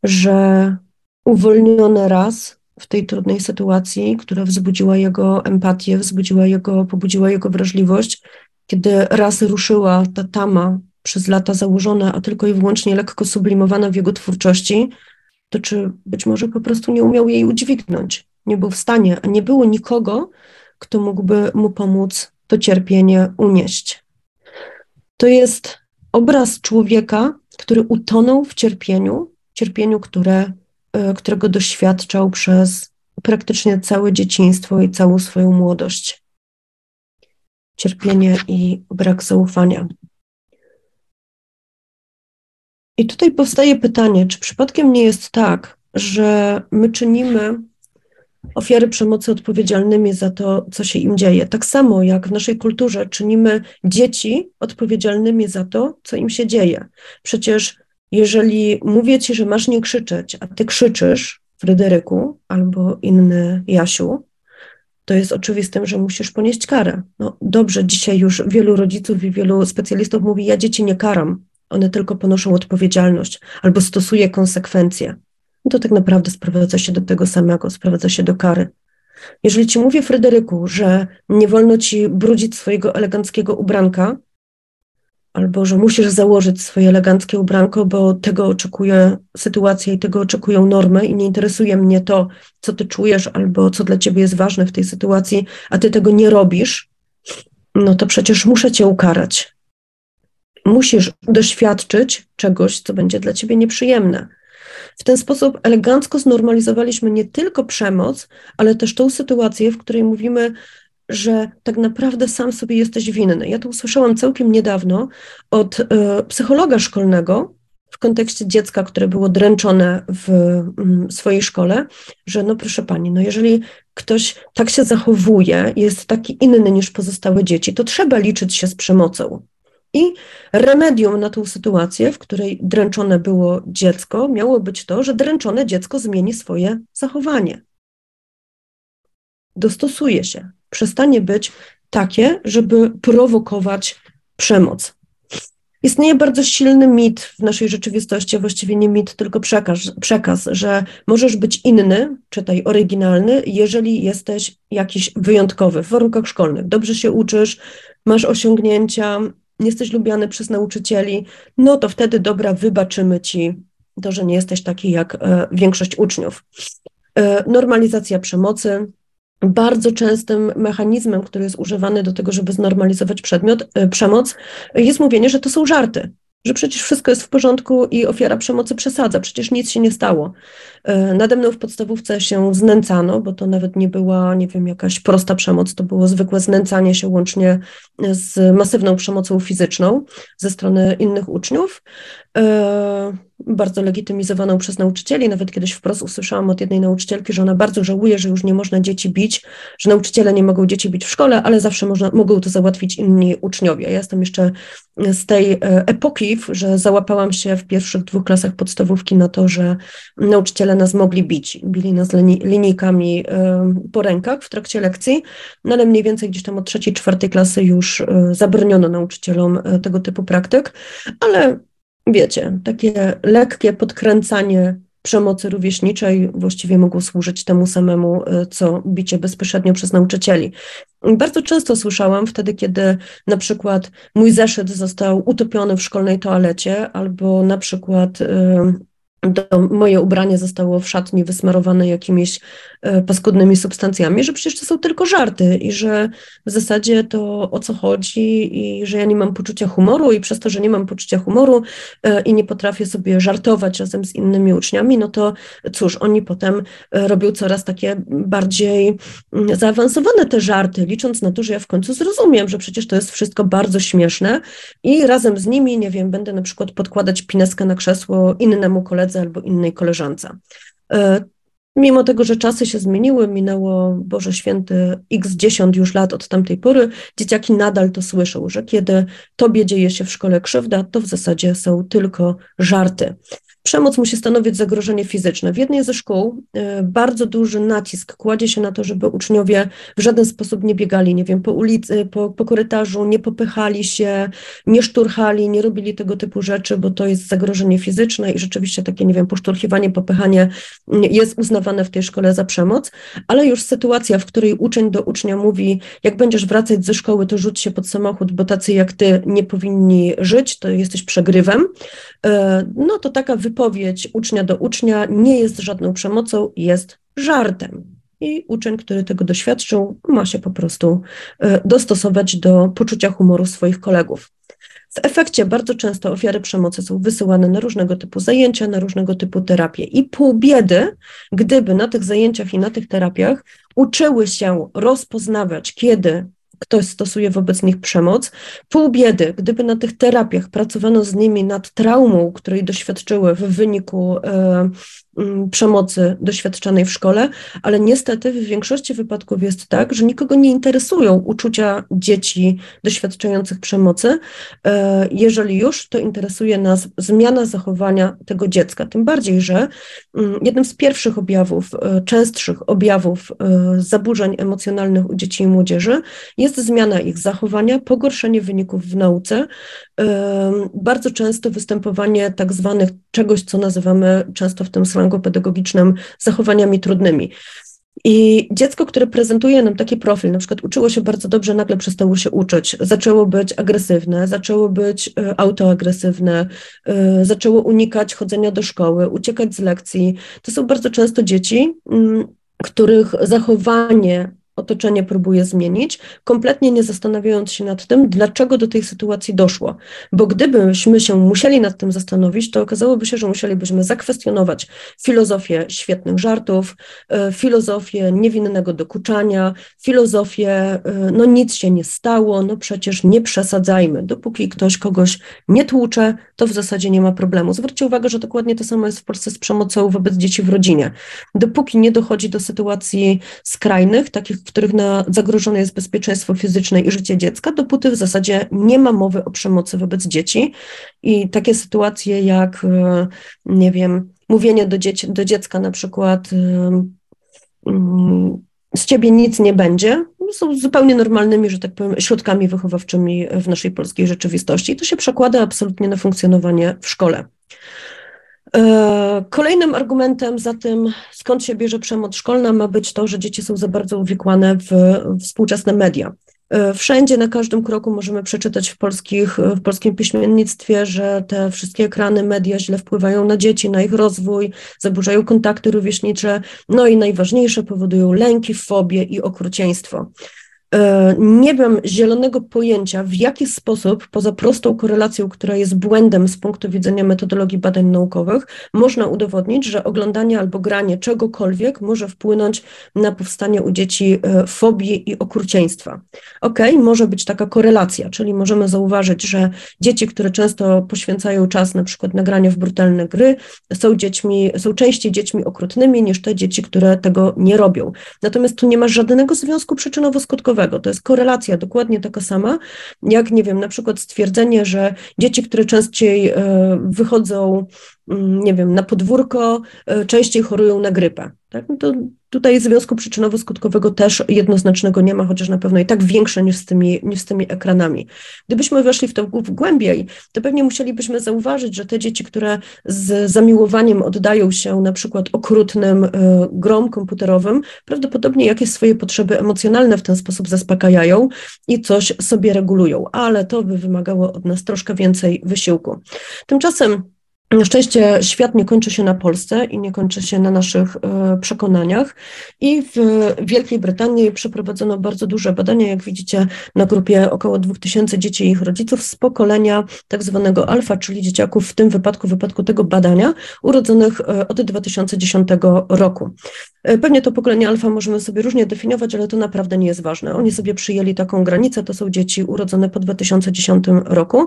że uwolniony raz w tej trudnej sytuacji, która wzbudziła jego empatię, wzbudziła jego, pobudziła jego wrażliwość, kiedy raz ruszyła ta tama przez lata założona, a tylko i wyłącznie lekko sublimowana w jego twórczości, to czy być może po prostu nie umiał jej udźwignąć, nie był w stanie, a nie było nikogo, kto mógłby mu pomóc to cierpienie unieść. To jest obraz człowieka, który utonął w cierpieniu, cierpieniu, które, którego doświadczał przez praktycznie całe dzieciństwo i całą swoją młodość. Cierpienie i brak zaufania. I tutaj powstaje pytanie, czy przypadkiem nie jest tak, że my czynimy ofiary przemocy odpowiedzialnymi za to, co się im dzieje. Tak samo jak w naszej kulturze czynimy dzieci odpowiedzialnymi za to, co im się dzieje. Przecież jeżeli mówię ci, że masz nie krzyczeć, a ty krzyczysz, Fryderyku albo inny Jasiu, to jest oczywistym, że musisz ponieść karę. No dobrze, dzisiaj już wielu rodziców i wielu specjalistów mówi, ja dzieci nie karam, one tylko ponoszą odpowiedzialność albo stosuje konsekwencje to tak naprawdę sprowadza się do tego samego, sprowadza się do kary. Jeżeli ci mówię, Fryderyku, że nie wolno ci brudzić swojego eleganckiego ubranka, albo że musisz założyć swoje eleganckie ubranko, bo tego oczekuje sytuacja i tego oczekują normy i nie interesuje mnie to, co ty czujesz albo co dla ciebie jest ważne w tej sytuacji, a ty tego nie robisz, no to przecież muszę cię ukarać. Musisz doświadczyć czegoś, co będzie dla ciebie nieprzyjemne. W ten sposób elegancko znormalizowaliśmy nie tylko przemoc, ale też tą sytuację, w której mówimy, że tak naprawdę sam sobie jesteś winny. Ja to usłyszałam całkiem niedawno od y, psychologa szkolnego w kontekście dziecka, które było dręczone w y, swojej szkole, że no proszę pani, no jeżeli ktoś tak się zachowuje, jest taki inny niż pozostałe dzieci, to trzeba liczyć się z przemocą. I remedium na tą sytuację, w której dręczone było dziecko, miało być to, że dręczone dziecko zmieni swoje zachowanie. Dostosuje się, przestanie być takie, żeby prowokować przemoc. Istnieje bardzo silny mit w naszej rzeczywistości, a właściwie nie mit, tylko przekaz, przekaz, że możesz być inny, czytaj oryginalny, jeżeli jesteś jakiś wyjątkowy w warunkach szkolnych. Dobrze się uczysz, masz osiągnięcia, jesteś lubiany przez nauczycieli, no to wtedy dobra, wybaczymy ci to, że nie jesteś taki jak e, większość uczniów. E, normalizacja przemocy, bardzo częstym mechanizmem, który jest używany do tego, żeby znormalizować przedmiot, e, przemoc, jest mówienie, że to są żarty, że przecież wszystko jest w porządku i ofiara przemocy przesadza, przecież nic się nie stało. E, nade mną w podstawówce się znęcano, bo to nawet nie była, nie wiem, jakaś prosta przemoc, to było zwykłe znęcanie się łącznie z masywną przemocą fizyczną ze strony innych uczniów. E, bardzo legitymizowaną przez nauczycieli. Nawet kiedyś wprost usłyszałam od jednej nauczycielki, że ona bardzo żałuje, że już nie można dzieci bić, że nauczyciele nie mogą dzieci bić w szkole, ale zawsze można, mogą to załatwić inni uczniowie. Ja jestem jeszcze z tej e, epoki, że załapałam się w pierwszych dwóch klasach podstawówki na to, że nauczyciele nas mogli bić. Bili nas linijkami e, po rękach w trakcie lekcji, no ale mniej więcej gdzieś tam od trzeciej, czwartej klasy już zabroniono nauczycielom tego typu praktyk, ale wiecie, takie lekkie podkręcanie przemocy rówieśniczej właściwie mogło służyć temu samemu, e, co bicie bezpośrednio przez nauczycieli. Bardzo często słyszałam wtedy, kiedy na przykład mój zeszyt został utopiony w szkolnej toalecie, albo na przykład moje ubranie zostało w szatni wysmarowane jakimiś e, paskudnymi substancjami, że przecież to są tylko żarty i że w zasadzie to o co chodzi i że ja nie mam poczucia humoru i przez to, że nie mam poczucia humoru e, i nie potrafię sobie żartować razem z innymi uczniami, no to cóż, oni potem e, robią coraz takie bardziej mm, zaawansowane te żarty, licząc na to, że ja w końcu zrozumiem, że przecież to jest wszystko bardzo śmieszne i razem z nimi, nie wiem, będę na przykład podkładać pineskę na krzesło innemu koledze, koledze albo innej koleżance. E, mimo tego, że czasy się zmieniły, minęło, Boże Święty, x 10 już lat od tamtej pory, dzieciaki nadal to słyszą, że kiedy tobie dzieje się w szkole krzywda, to w zasadzie są tylko żarty. Przemoc musi stanowić zagrożenie fizyczne. W jednej ze szkół e, bardzo duży nacisk kładzie się na to, żeby uczniowie w żaden sposób nie biegali, nie wiem, po ulicy, po, po korytarzu, nie popychali się, nie szturchali, nie robili tego typu rzeczy, bo to jest zagrożenie fizyczne i rzeczywiście takie, nie wiem, poszturchiwanie, popychanie mm, jest uznawane w tej szkole za przemoc, ale już sytuacja, w której uczeń do ucznia mówi, jak będziesz wracać ze szkoły, to rzuć się pod samochód, bo tacy jak ty nie powinni żyć, to jesteś przegrywem, e, no to taka wypowiedź ucznia do ucznia nie jest żadną przemocą, jest żartem. I uczeń, który tego doświadczył, ma się po prostu e, dostosować do poczucia humoru swoich kolegów. W efekcie bardzo często ofiary przemocy są wysyłane na różnego typu zajęcia, na różnego typu terapie. I pół biedy, gdyby na tych zajęciach i na tych terapiach uczyły się rozpoznawać, kiedy ktoś stosuje wobec nich przemoc. Pół biedy, gdyby na tych terapiach pracowano z nimi nad traumą, której doświadczyły w wyniku e, przemocy doświadczanej w szkole, ale niestety w większości wypadków jest tak, że nikogo nie interesują uczucia dzieci doświadczających przemocy. E, jeżeli już, to interesuje nas zmiana zachowania tego dziecka. Tym bardziej, że mm, jednym z pierwszych objawów, e, częstszych objawów e, zaburzeń emocjonalnych u dzieci i młodzieży jest zmiana ich zachowania, pogorszenie wyników w nauce, bardzo często występowanie tak zwanych czegoś, co nazywamy często w tym slangu pedagogicznym zachowaniami trudnymi. I dziecko, które prezentuje nam taki profil, na przykład uczyło się bardzo dobrze, nagle przestało się uczyć, zaczęło być agresywne, zaczęło być e, autoagresywne, e, zaczęło unikać chodzenia do szkoły, uciekać z lekcji. To są bardzo często dzieci, mm, których zachowanie otoczenie próbuje zmienić, kompletnie nie zastanawiając się nad tym, dlaczego do tej sytuacji doszło. Bo gdybyśmy się musieli nad tym zastanowić, to okazałoby się, że musielibyśmy zakwestionować filozofię świetnych żartów, e, filozofię niewinnego dokuczania, filozofię, e, no nic się nie stało, no przecież nie przesadzajmy. Dopóki ktoś kogoś nie tłucze, to w zasadzie nie ma problemu. Zwróćcie uwagę, że dokładnie to samo jest w Polsce z przemocą wobec dzieci w rodzinie. Dopóki nie dochodzi do sytuacji skrajnych, takich w których na, zagrożone jest bezpieczeństwo fizyczne i życie dziecka, dopóty w zasadzie nie ma mowy o przemocy wobec dzieci. I takie sytuacje jak, e, nie wiem, mówienie do, dzieci, do dziecka na przykład mm, z ciebie nic nie będzie, no, są zupełnie normalnymi, że tak powiem, środkami wychowawczymi w naszej polskiej rzeczywistości. I to się przekłada absolutnie na funkcjonowanie w szkole. E, kolejnym argumentem za tym, skąd się bierze przemoc szkolna, ma być to, że dzieci są za bardzo uwikłane w, współczesne media. E, wszędzie, na każdym kroku możemy przeczytać w, polskich, w polskim piśmiennictwie, że te wszystkie ekrany, media źle wpływają na dzieci, na ich rozwój, zaburzają kontakty rówieśnicze, no i najważniejsze, powodują lęki, fobie i okrucieństwo. E, nie mam zielonego pojęcia, w jaki sposób, poza prostą korelacją, która jest błędem z punktu widzenia metodologii badań naukowych, można udowodnić, że oglądanie albo granie czegokolwiek może wpłynąć na powstanie u dzieci e, fobii i okrucieństwa. Ok, może być taka korelacja, czyli możemy zauważyć, że dzieci, które często poświęcają czas na przykład na granie w brutalne gry, są dziećmi, są częściej dziećmi okrutnymi niż te dzieci, które tego nie robią. Natomiast tu nie ma żadnego związku przyczynowo-skutkowego to jest korelacja dokładnie taka sama, jak nie wiem, na przykład stwierdzenie, że dzieci, które częściej e, wychodzą, mm, nie wiem, na podwórko, e, częściej chorują na grypę. Tak? No to Tutaj związku przyczynowo-skutkowego też jednoznacznego nie ma, chociaż na pewno i tak większe niż z tymi, niż z tymi ekranami. Gdybyśmy weszli w to głębiej, to pewnie musielibyśmy zauważyć, że te dzieci, które z zamiłowaniem oddają się na przykład okrutnym y, grom komputerowym, prawdopodobnie jakieś swoje potrzeby emocjonalne w ten sposób zaspokajają i coś sobie regulują, ale to by wymagało od nas troszkę więcej wysiłku. Tymczasem na szczęście świat nie kończy się na Polsce i nie kończy się na naszych e, przekonaniach. I w Wielkiej Brytanii przeprowadzono bardzo duże badania, jak widzicie, na grupie około 2000 dzieci i ich rodziców z pokolenia tak zwanego alfa, czyli dzieciaków w tym wypadku, w wypadku tego badania, urodzonych e, od 2010 roku. E, pewnie to pokolenie alfa możemy sobie różnie definiować, ale to naprawdę nie jest ważne. Oni sobie przyjęli taką granicę, to są dzieci urodzone po 2010 roku,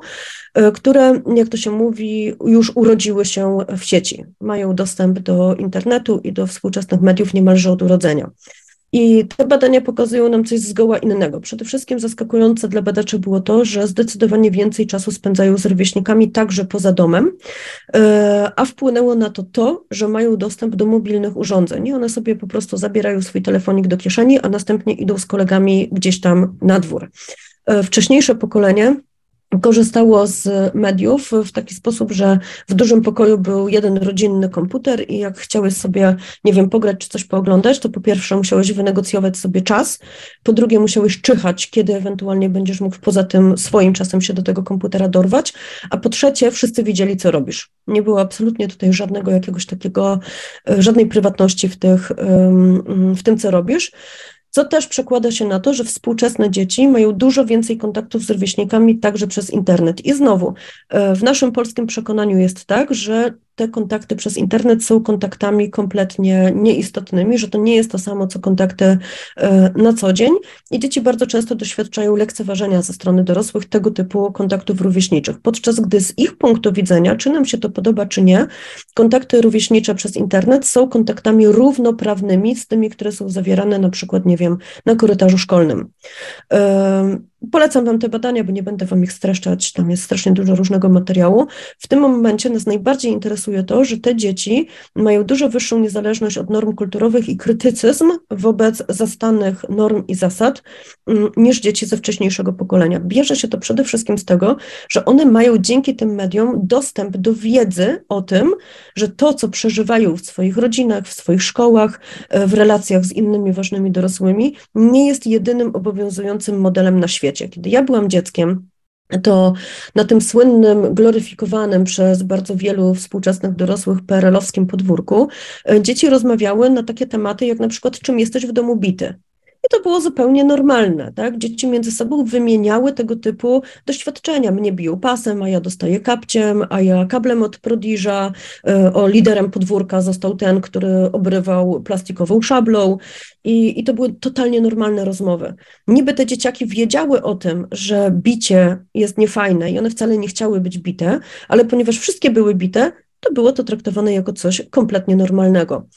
które, jak to się mówi, już urodziły się w sieci, mają dostęp do internetu i do współczesnych mediów niemalże od urodzenia. I te badania pokazują nam coś zgoła innego. Przede wszystkim zaskakujące dla badaczy było to, że zdecydowanie więcej czasu spędzają z rówieśnikami także poza domem, e, a wpłynęło na to to, że mają dostęp do mobilnych urządzeń i one sobie po prostu zabierają swój telefonik do kieszeni, a następnie idą z kolegami gdzieś tam na dwór. E, wcześniejsze pokolenie korzystało z mediów w taki sposób, że w dużym pokoju był jeden rodzinny komputer i jak chciałeś sobie, nie wiem, pograć czy coś pooglądać, to po pierwsze musiałeś wynegocjować sobie czas, po drugie musiałeś czyhać, kiedy ewentualnie będziesz mógł poza tym swoim czasem się do tego komputera dorwać, a po trzecie wszyscy widzieli, co robisz. Nie było absolutnie tutaj żadnego jakiegoś takiego, e, żadnej prywatności w, tych, w tym, co robisz co też przekłada się na to, że współczesne dzieci mają dużo więcej kontaktów z rówieśnikami także przez internet. I znowu, e, w naszym polskim przekonaniu jest tak, że te kontakty przez internet są kontaktami kompletnie nieistotnymi, że to nie jest to samo, co kontakty e, na co dzień i dzieci bardzo często doświadczają lekceważenia ze strony dorosłych tego typu kontaktów rówieśniczych, podczas gdy z ich punktu widzenia, czy nam się to podoba, czy nie, kontakty rówieśnicze przez internet są kontaktami równoprawnymi z tymi, które są zawierane na przykład, nie wiem, na korytarzu szkolnym. Polecam Wam te badania, bo nie będę Wam ich streszczać, tam jest strasznie dużo różnego materiału. W tym momencie nas najbardziej interesuje to, że te dzieci mają dużo wyższą niezależność od norm kulturowych i krytycyzm wobec zastanych norm i zasad mm, niż dzieci ze wcześniejszego pokolenia. Bierze się to przede wszystkim z tego, że one mają dzięki tym mediom dostęp do wiedzy o tym, że to, co przeżywają w swoich rodzinach, w swoich szkołach, e, w relacjach z innymi ważnymi dorosłymi, nie jest jedynym obowiązującym modelem na świecie świecie. Kiedy ja byłam dzieckiem, to na tym słynnym, gloryfikowanym przez bardzo wielu współczesnych dorosłych PRL-owskim podwórku e, dzieci rozmawiały na takie tematy, jak na przykład czym jesteś w domu bity. I to było zupełnie normalne, tak? Dzieci między sobą wymieniały tego typu doświadczenia. Mnie biją pasem, a ja dostaję kapciem, a ja kablem od prodiża, e, o liderem podwórka został ten, który obrywał plastikową szablą i, i to były totalnie normalne rozmowy. Niby te dzieciaki wiedziały o tym, że bicie jest niefajne i one wcale nie chciały być bite, ale ponieważ wszystkie były bite, to było to traktowane jako coś kompletnie normalnego.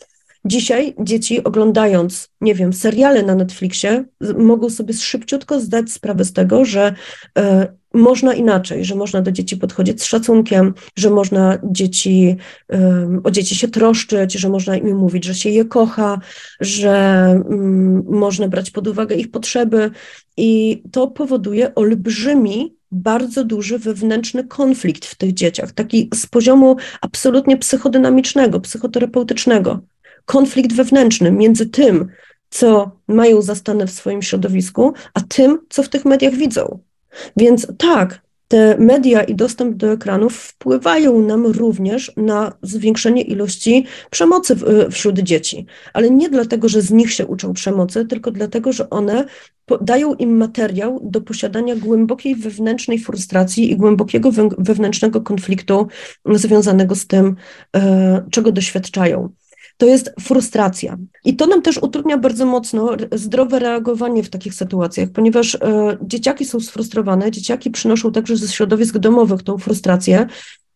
Dzisiaj dzieci oglądając, nie wiem, seriale na Netflixie, mogą sobie szybciutko zdać sprawę z tego, że e, można inaczej, że można do dzieci podchodzić z szacunkiem, że można dzieci, o dzieci się troszczyć, że można im mówić, że się je kocha, że mm, można brać pod uwagę ich potrzeby i to powoduje olbrzymi, bardzo duży wewnętrzny konflikt w tych dzieciach, taki z poziomu absolutnie psychodynamicznego, psychoterapeutycznego. Konflikt wewnętrzny między tym, co mają zastane w swoim środowisku, a tym, co w tych mediach widzą. Więc tak, te media i dostęp do ekranów wpływają nam również na zwiększenie ilości przemocy wśród dzieci, ale nie dlatego, że z nich się uczą przemocy, tylko dlatego, że one dają im materiał do posiadania głębokiej wewnętrznej frustracji i głębokiego wewnętrznego konfliktu związanego z tym, e, czego doświadczają to jest frustracja. I to nam też utrudnia bardzo mocno zdrowe reagowanie w takich sytuacjach, ponieważ e, dzieciaki są sfrustrowane, dzieciaki przynoszą także ze środowisk domowych tą frustrację.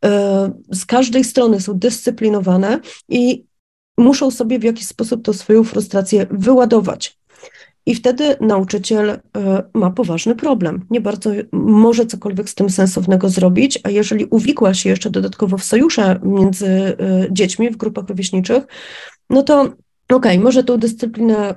E, z każdej strony są dyscyplinowane i muszą sobie w jakiś sposób tą swoją frustrację wyładować. I wtedy nauczyciel e, ma poważny problem. Nie bardzo może cokolwiek z tym sensownego zrobić, a jeżeli uwikła się jeszcze dodatkowo w sojusze między e, dziećmi w grupach rówieśniczych, no to okej, okay, może tą dyscyplinę y,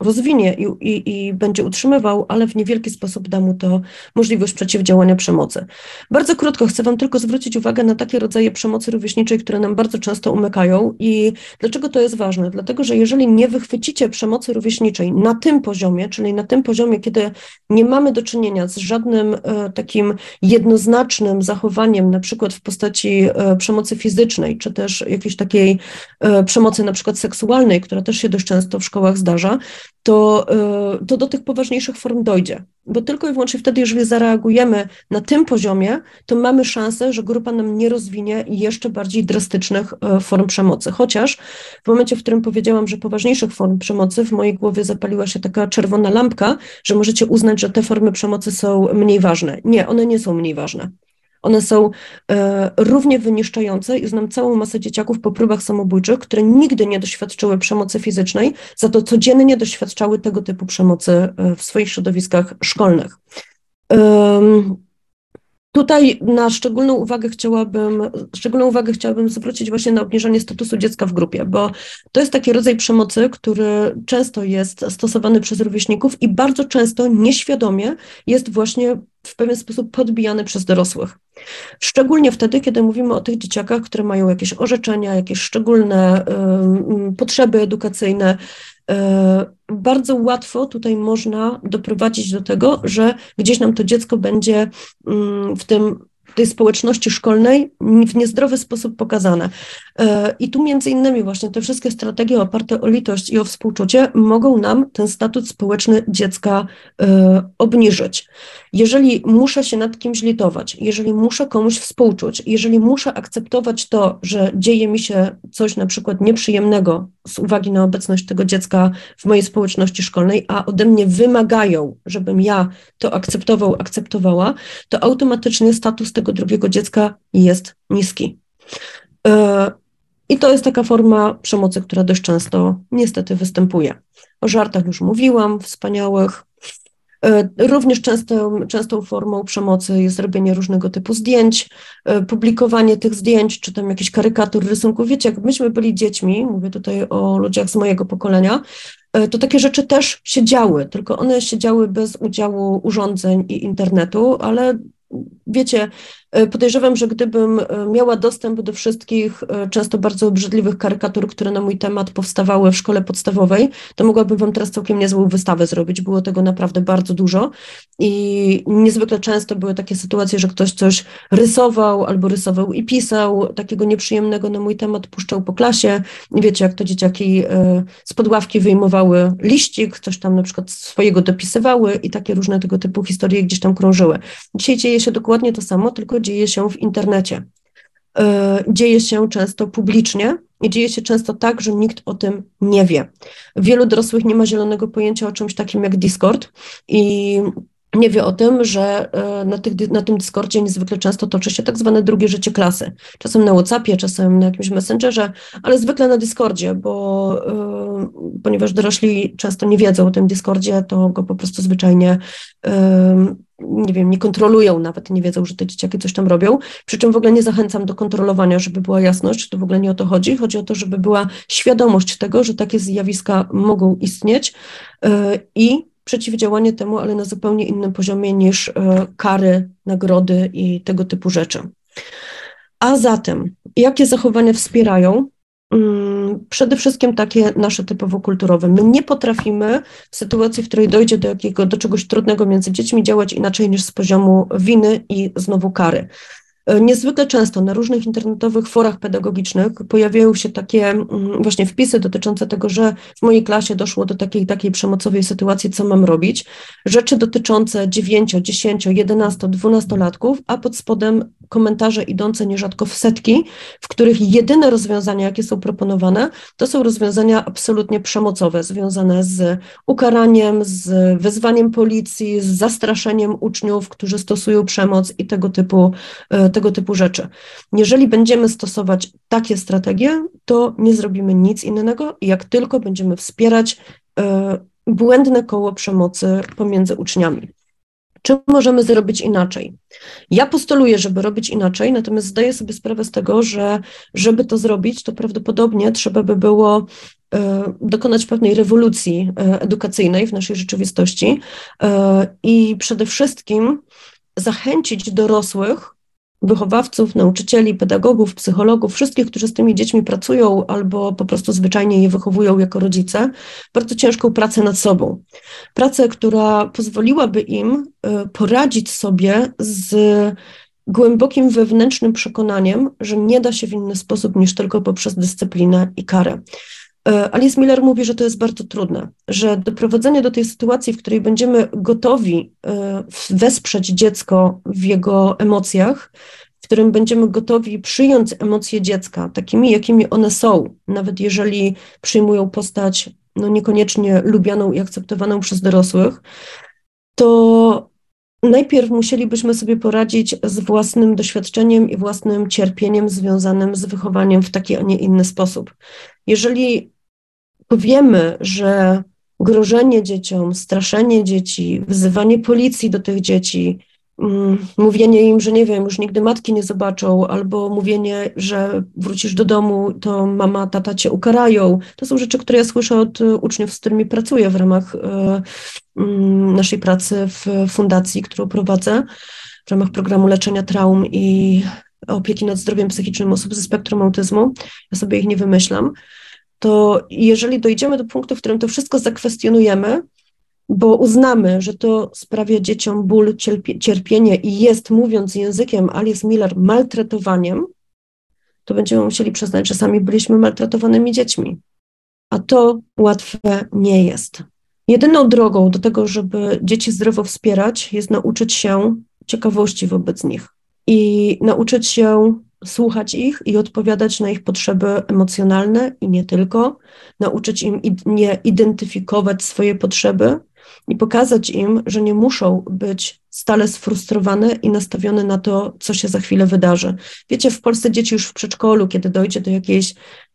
rozwinie i, i, i, będzie utrzymywał, ale w niewielki sposób da mu to możliwość przeciwdziałania przemocy. Bardzo krótko chcę Wam tylko zwrócić uwagę na takie rodzaje przemocy rówieśniczej, które nam bardzo często umykają i dlaczego to jest ważne? Dlatego, że jeżeli nie wychwycicie przemocy rówieśniczej na tym poziomie, czyli na tym poziomie, kiedy nie mamy do czynienia z żadnym y, takim jednoznacznym zachowaniem, na przykład w postaci y, przemocy fizycznej, czy też jakiejś takiej przemocy na przykład seksualnej, seksualnej, która też się dość często w szkołach zdarza, to, y, to do tych poważniejszych form dojdzie. Bo tylko i wyłącznie wtedy, jeżeli zareagujemy na tym poziomie, to mamy szansę, że grupa nam nie rozwinie jeszcze bardziej drastycznych y, form przemocy. Chociaż w momencie, w którym powiedziałam, że poważniejszych form przemocy, w mojej głowie zapaliła się taka czerwona lampka, że możecie uznać, że te formy przemocy są mniej ważne. Nie, one nie są mniej ważne. One są e, równie wyniszczające i znam całą masę dzieciaków po próbach samobójczych, które nigdy nie doświadczyły przemocy fizycznej, za to codziennie doświadczały tego typu przemocy e, w swoich środowiskach szkolnych. Tutaj na szczególną uwagę chciałabym, szczególną uwagę chciałabym zwrócić właśnie na obniżenie statusu dziecka w grupie, bo to jest taki rodzaj przemocy, który często jest stosowany przez rówieśników i bardzo często nieświadomie jest właśnie w pewien sposób podbijany przez dorosłych. Szczególnie wtedy, kiedy mówimy o tych dzieciakach, które mają jakieś orzeczenia, jakieś szczególne y, potrzeby edukacyjne, E, bardzo łatwo tutaj można doprowadzić do tego, że gdzieś nam to dziecko będzie mm, w tym tej społeczności szkolnej w niezdrowy sposób pokazane. E, I tu między innymi właśnie te wszystkie strategie oparte o litość i o współczucie mogą nam ten statut społeczny dziecka e, obniżyć. Jeżeli muszę się nad kimś litować, jeżeli muszę komuś współczuć, jeżeli muszę akceptować to, że dzieje mi się coś na przykład nieprzyjemnego z uwagi na obecność tego dziecka w mojej społeczności szkolnej, a ode mnie wymagają, żebym ja to akceptował, akceptowała, to automatycznie status tego drugiego dziecka jest niski. E, I to jest taka forma przemocy, która dość często niestety występuje. O żartach już mówiłam, wspaniałych. E, również częstą, częstą formą przemocy jest robienie różnego typu zdjęć, e, publikowanie tych zdjęć, czy tam jakichś karykatur, rysunków. Wiecie, jak myśmy byli dziećmi, mówię tutaj o ludziach z mojego pokolenia, to takie rzeczy też się działy, tylko one się działy bez udziału urządzeń i internetu, ale wiecie, E, podejrzewam, że gdybym e, miała dostęp do wszystkich e, często bardzo obrzydliwych karykatur, które na mój temat powstawały w szkole podstawowej, to mogłabym Wam teraz całkiem niezłą wystawę zrobić. Było tego naprawdę bardzo dużo i niezwykle często były takie sytuacje, że ktoś coś rysował albo rysował i pisał takiego nieprzyjemnego na mój temat, puszczał po klasie. Wiecie, jak to dzieciaki z podławki wyjmowały liścik, coś tam na przykład swojego dopisywały i takie różne tego typu historie gdzieś tam krążyły. Dzisiaj dzieje się dokładnie to samo, tylko dzieje się w internecie. E, dzieje się często publicznie i dzieje się często tak, że nikt o tym nie wie. Wielu dorosłych nie ma zielonego pojęcia o czymś takim jak Discord i nie wie o tym, że e, na, tych, na tym Discordzie niezwykle często toczy się tak zwane drugie życie klasy. Czasem na Whatsappie, czasem na jakimś Messengerze, ale zwykle na Discordzie, bo y, ponieważ dorośli często nie wiedzą o tym Discordzie, to go po prostu zwyczajnie nie wiem, nie kontrolują nawet, nie wiedzą, że te dzieciaki coś tam robią. Przy czym w ogóle nie zachęcam do kontrolowania, żeby była jasność, to w ogóle nie o to chodzi. Chodzi o to, żeby była świadomość tego, że takie zjawiska mogą istnieć y, i przeciwdziałanie temu, ale na zupełnie innym poziomie niż e, kary, nagrody i tego typu rzeczy. A zatem, jakie zachowania wspierają? Mm, przede wszystkim takie nasze typowo kulturowe. My nie potrafimy w sytuacji, w której dojdzie do, jakiego, do czegoś trudnego między dziećmi, działać inaczej niż z poziomu winy i znowu kary. E, niezwykle często na różnych internetowych forach pedagogicznych pojawiają się takie mm, właśnie wpisy dotyczące tego, że w mojej klasie doszło do takiej takiej przemocowej sytuacji, co mam robić. Rzeczy dotyczące 9, 10, 11, 12 latków, a pod spodem komentarze idące nierzadko w setki, w których jedyne rozwiązania, jakie są proponowane, to są rozwiązania absolutnie przemocowe, związane z ukaraniem, z wezwaniem policji, z zastraszeniem uczniów, którzy stosują przemoc i tego typu, e, tego typu rzeczy. Jeżeli będziemy stosować takie strategie, to nie zrobimy nic innego, jak tylko będziemy wspierać e, błędne koło przemocy pomiędzy uczniami. Czy możemy zrobić inaczej? Ja postuluję, żeby robić inaczej, natomiast zdaję sobie sprawę z tego, że żeby to zrobić, to prawdopodobnie trzeba by było e, dokonać pewnej rewolucji e, edukacyjnej w naszej rzeczywistości i przede wszystkim zachęcić dorosłych wychowawców, nauczycieli, pedagogów, psychologów, wszystkich, którzy z tymi dziećmi pracują albo po prostu zwyczajnie je wychowują jako rodzice, bardzo ciężką pracę nad sobą. Pracę, która pozwoliłaby im y, poradzić sobie z głębokim wewnętrznym przekonaniem, że nie da się w inny sposób niż tylko poprzez dyscyplinę i karę. E, Alice Miller mówi, że to jest bardzo trudne, że doprowadzenie do tej sytuacji, w której będziemy gotowi e, wesprzeć dziecko w jego emocjach, w którym będziemy gotowi przyjąć emocje dziecka takimi, jakimi one są, nawet jeżeli przyjmują postać no niekoniecznie lubianą i akceptowaną przez dorosłych, to najpierw musielibyśmy sobie poradzić z własnym doświadczeniem i własnym cierpieniem związanym z wychowaniem w taki, a nie inny sposób. Jeżeli powiemy, że grożenie dzieciom, straszenie dzieci, wzywanie policji do tych dzieci, mm, mówienie im, że nie wiem, już nigdy matki nie zobaczą, albo mówienie, że wrócisz do domu, to mama, tata cię ukarają. To są rzeczy, które ja słyszę od uczniów, z którymi pracuję w ramach e, naszej pracy w fundacji, którą prowadzę, w ramach programu leczenia traum i opieki nad zdrowiem psychicznym osób ze spektrum autyzmu. Ja sobie ich nie wymyślam to jeżeli dojdziemy do punktu, w którym to wszystko zakwestionujemy, bo uznamy, że to sprawia dzieciom ból, cierpienie i jest, mówiąc językiem Alice Miller, maltretowaniem, to będziemy musieli przyznać, że sami byliśmy maltretowanymi dziećmi. A to łatwe nie jest. Jedyną drogą do tego, żeby dzieci zdrowo wspierać, jest nauczyć się ciekawości wobec nich i nauczyć się słuchać ich i odpowiadać na ich potrzeby emocjonalne i nie tylko, nauczyć im nie identyfikować swoje potrzeby i pokazać im, że nie muszą być stale sfrustrowane i nastawione na to, co się za chwilę wydarzy. Wiecie, w Polsce dzieci już w przedszkolu, kiedy dojdzie do jakiejś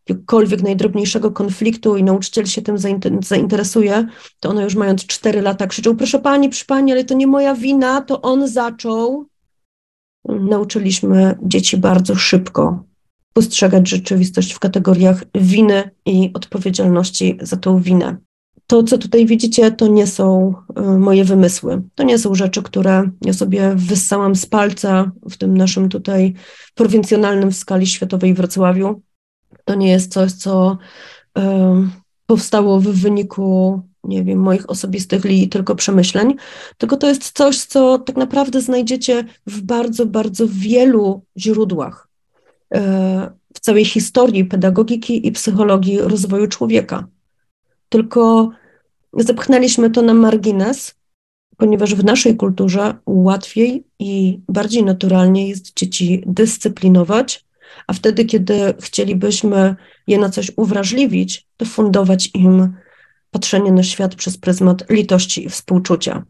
jakiegokolwiek najdrobniejszego konfliktu i nauczyciel się tym zainteresuje, to one już mając 4 lata krzyczą, proszę pani, proszę pani, ale to nie moja wina, to on zaczął nauczyliśmy dzieci bardzo szybko postrzegać rzeczywistość w kategoriach winy i odpowiedzialności za tą winę. To, co tutaj widzicie, to nie są e, moje wymysły. To nie są rzeczy, które ja sobie wyssałam z palca w tym naszym tutaj prowincjonalnym w skali światowej Wrocławiu. To nie jest coś, co powstało w wyniku nie wiem, moich osobistych li tylko przemyśleń, tylko to jest coś, co tak naprawdę znajdziecie w bardzo, bardzo wielu źródłach e, w całej historii pedagogiki i psychologii rozwoju człowieka. Tylko zepchnęliśmy to na margines, ponieważ w naszej kulturze łatwiej i bardziej naturalnie jest dzieci dyscyplinować, a wtedy, kiedy chcielibyśmy je na coś uwrażliwić, to fundować im patrzenie na świat przez pryzmat litości i współczucia.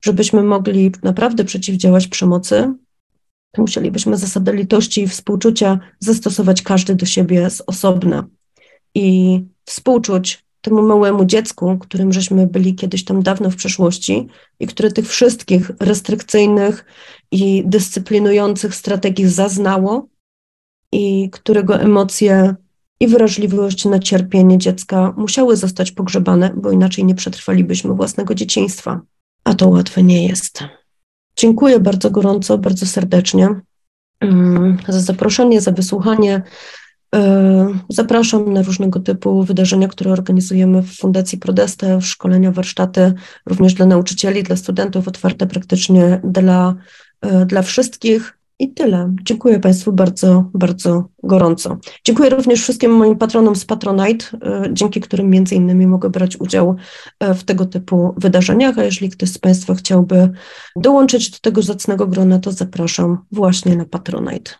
żebyśmy mogli naprawdę przeciwdziałać przemocy, to musielibyśmy zasadę litości i współczucia zastosować każdy do siebie z osobna i współczuć temu małemu dziecku, którym żeśmy byli kiedyś tam dawno w przeszłości i które tych wszystkich restrykcyjnych i dyscyplinujących strategii zaznało i którego emocje i wrażliwość na cierpienie dziecka musiały zostać pogrzebane, bo inaczej nie przetrwalibyśmy własnego dzieciństwa. A to łatwe nie jest. Dziękuję bardzo gorąco, bardzo serdecznie mm, za zaproszenie, za wysłuchanie. E, zapraszam na różnego typu wydarzenia, które organizujemy w Fundacji Prodeste, szkolenia, warsztaty, również dla nauczycieli, dla studentów, otwarte praktycznie dla, e, dla wszystkich. I tyle. Dziękuję Państwu bardzo, bardzo gorąco. Dziękuję również wszystkim moim patronom z Patronite, e, dzięki którym między innymi mogę brać udział e, w tego typu wydarzeniach, a jeżeli ktoś z Państwa chciałby dołączyć do tego zacnego grona, to zapraszam właśnie na Patronite.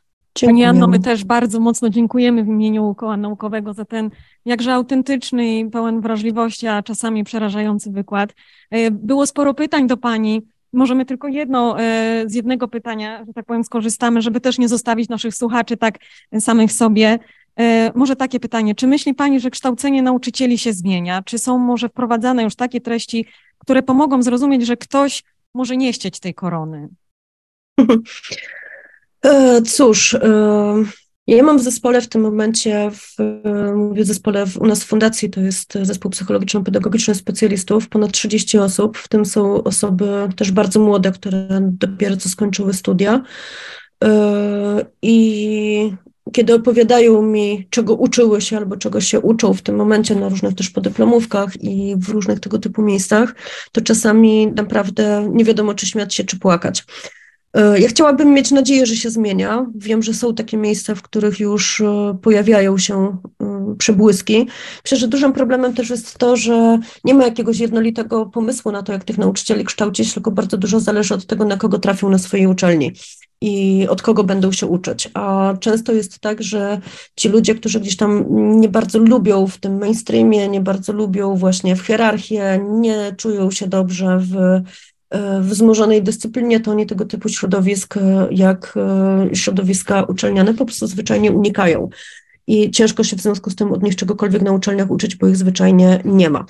Pani Anno, my też bardzo mocno dziękujemy w imieniu Koła Naukowego za ten jakże autentyczny i pełen wrażliwości, a czasami przerażający wykład. E, było sporo pytań do Pani. Możemy tylko jedno, e, z jednego pytania, że tak powiem, skorzystamy, żeby też nie zostawić naszych słuchaczy tak samych sobie. E, może takie pytanie, czy myśli Pani, że kształcenie nauczycieli się zmienia? Czy są może wprowadzane już takie treści, które pomogą zrozumieć, że ktoś może nie chcieć tej korony? E, cóż, ja mam w zespole w tym momencie, w, mówię zespole w, u nas w fundacji, to jest zespół psychologiczno-pedagogiczny specjalistów, ponad 30 osób, w tym są osoby też bardzo młode, które dopiero co skończyły studia. E, I kiedy opowiadają mi, czego uczyły się albo czego się uczą w tym momencie na różnych też podyplomówkach i w różnych tego typu miejscach, to czasami naprawdę nie wiadomo, czy śmiać się, czy płakać. E, ja chciałabym mieć nadzieję, że się zmienia. Wiem, że są takie miejsca, w których już e, pojawiają się e, przebłyski. Myślę, że dużym problemem też jest to, że nie ma jakiegoś jednolitego pomysłu na to, jak tych nauczycieli kształcić, tylko bardzo dużo zależy od tego, na kogo trafią na swojej uczelni i od kogo będą się uczyć. A często jest tak, że ci ludzie, którzy gdzieś tam nie bardzo lubią w tym mainstreamie, nie bardzo lubią właśnie w hierarchię, nie czują się dobrze w w wzmożonej dyscyplinie, to oni tego typu środowisk, e, jak e, środowiska uczelniane, po prostu zwyczajnie unikają. I ciężko się w związku z tym od nich czegokolwiek na uczelniach uczyć, bo ich zwyczajnie nie ma.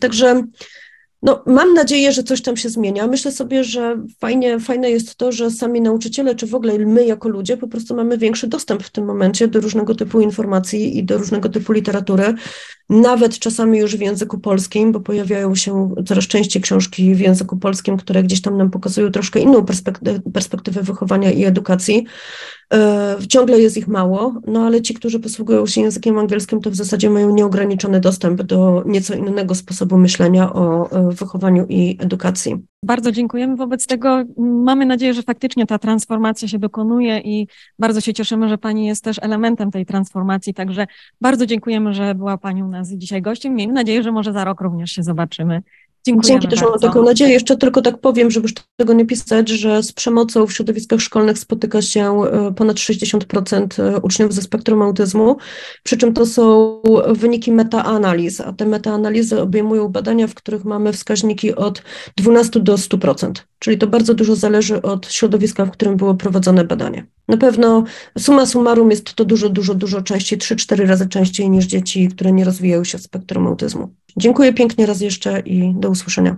Także no, mam nadzieję, że coś tam się zmienia. Myślę sobie, że fajnie, fajne jest to, że sami nauczyciele, czy w ogóle my jako ludzie, po prostu mamy większy dostęp w tym momencie do różnego typu informacji i do różnego typu literatury, nawet czasami już w języku polskim, bo pojawiają się coraz częściej książki w języku polskim, które gdzieś tam nam pokazują troszkę inną perspektywę wychowania i edukacji. E, ciągle jest ich mało, no ale ci, którzy posługują się językiem angielskim, to w zasadzie mają nieograniczony dostęp do nieco innego sposobu myślenia o e, wychowaniu i edukacji. Bardzo dziękujemy. Wobec tego mamy nadzieję, że faktycznie ta transformacja się dokonuje i bardzo się cieszymy, że Pani jest też elementem tej transformacji. Także bardzo dziękujemy, że była Pani u nas dzisiaj gościem. Miejmy nadzieję, że może za rok również się zobaczymy. Dziękujemy Dzięki też mam taką nadzieję. Jeszcze tylko tak powiem, żeby już tego nie pisać, że z przemocą w środowiskach szkolnych spotyka się e, ponad 60% e, uczniów ze spektrum autyzmu, przy czym to są wyniki metaanaliz, a te metaanalizy obejmują badania, w których mamy wskaźniki od 12 do 100%, czyli to bardzo dużo zależy od środowiska, w którym było prowadzone badanie. Na pewno suma summarum jest to dużo, dużo, dużo częściej, 3-4 razy częściej niż dzieci, które nie rozwijają się w spektrum autyzmu. Dziękuję pięknie raz jeszcze i do usłyszenia.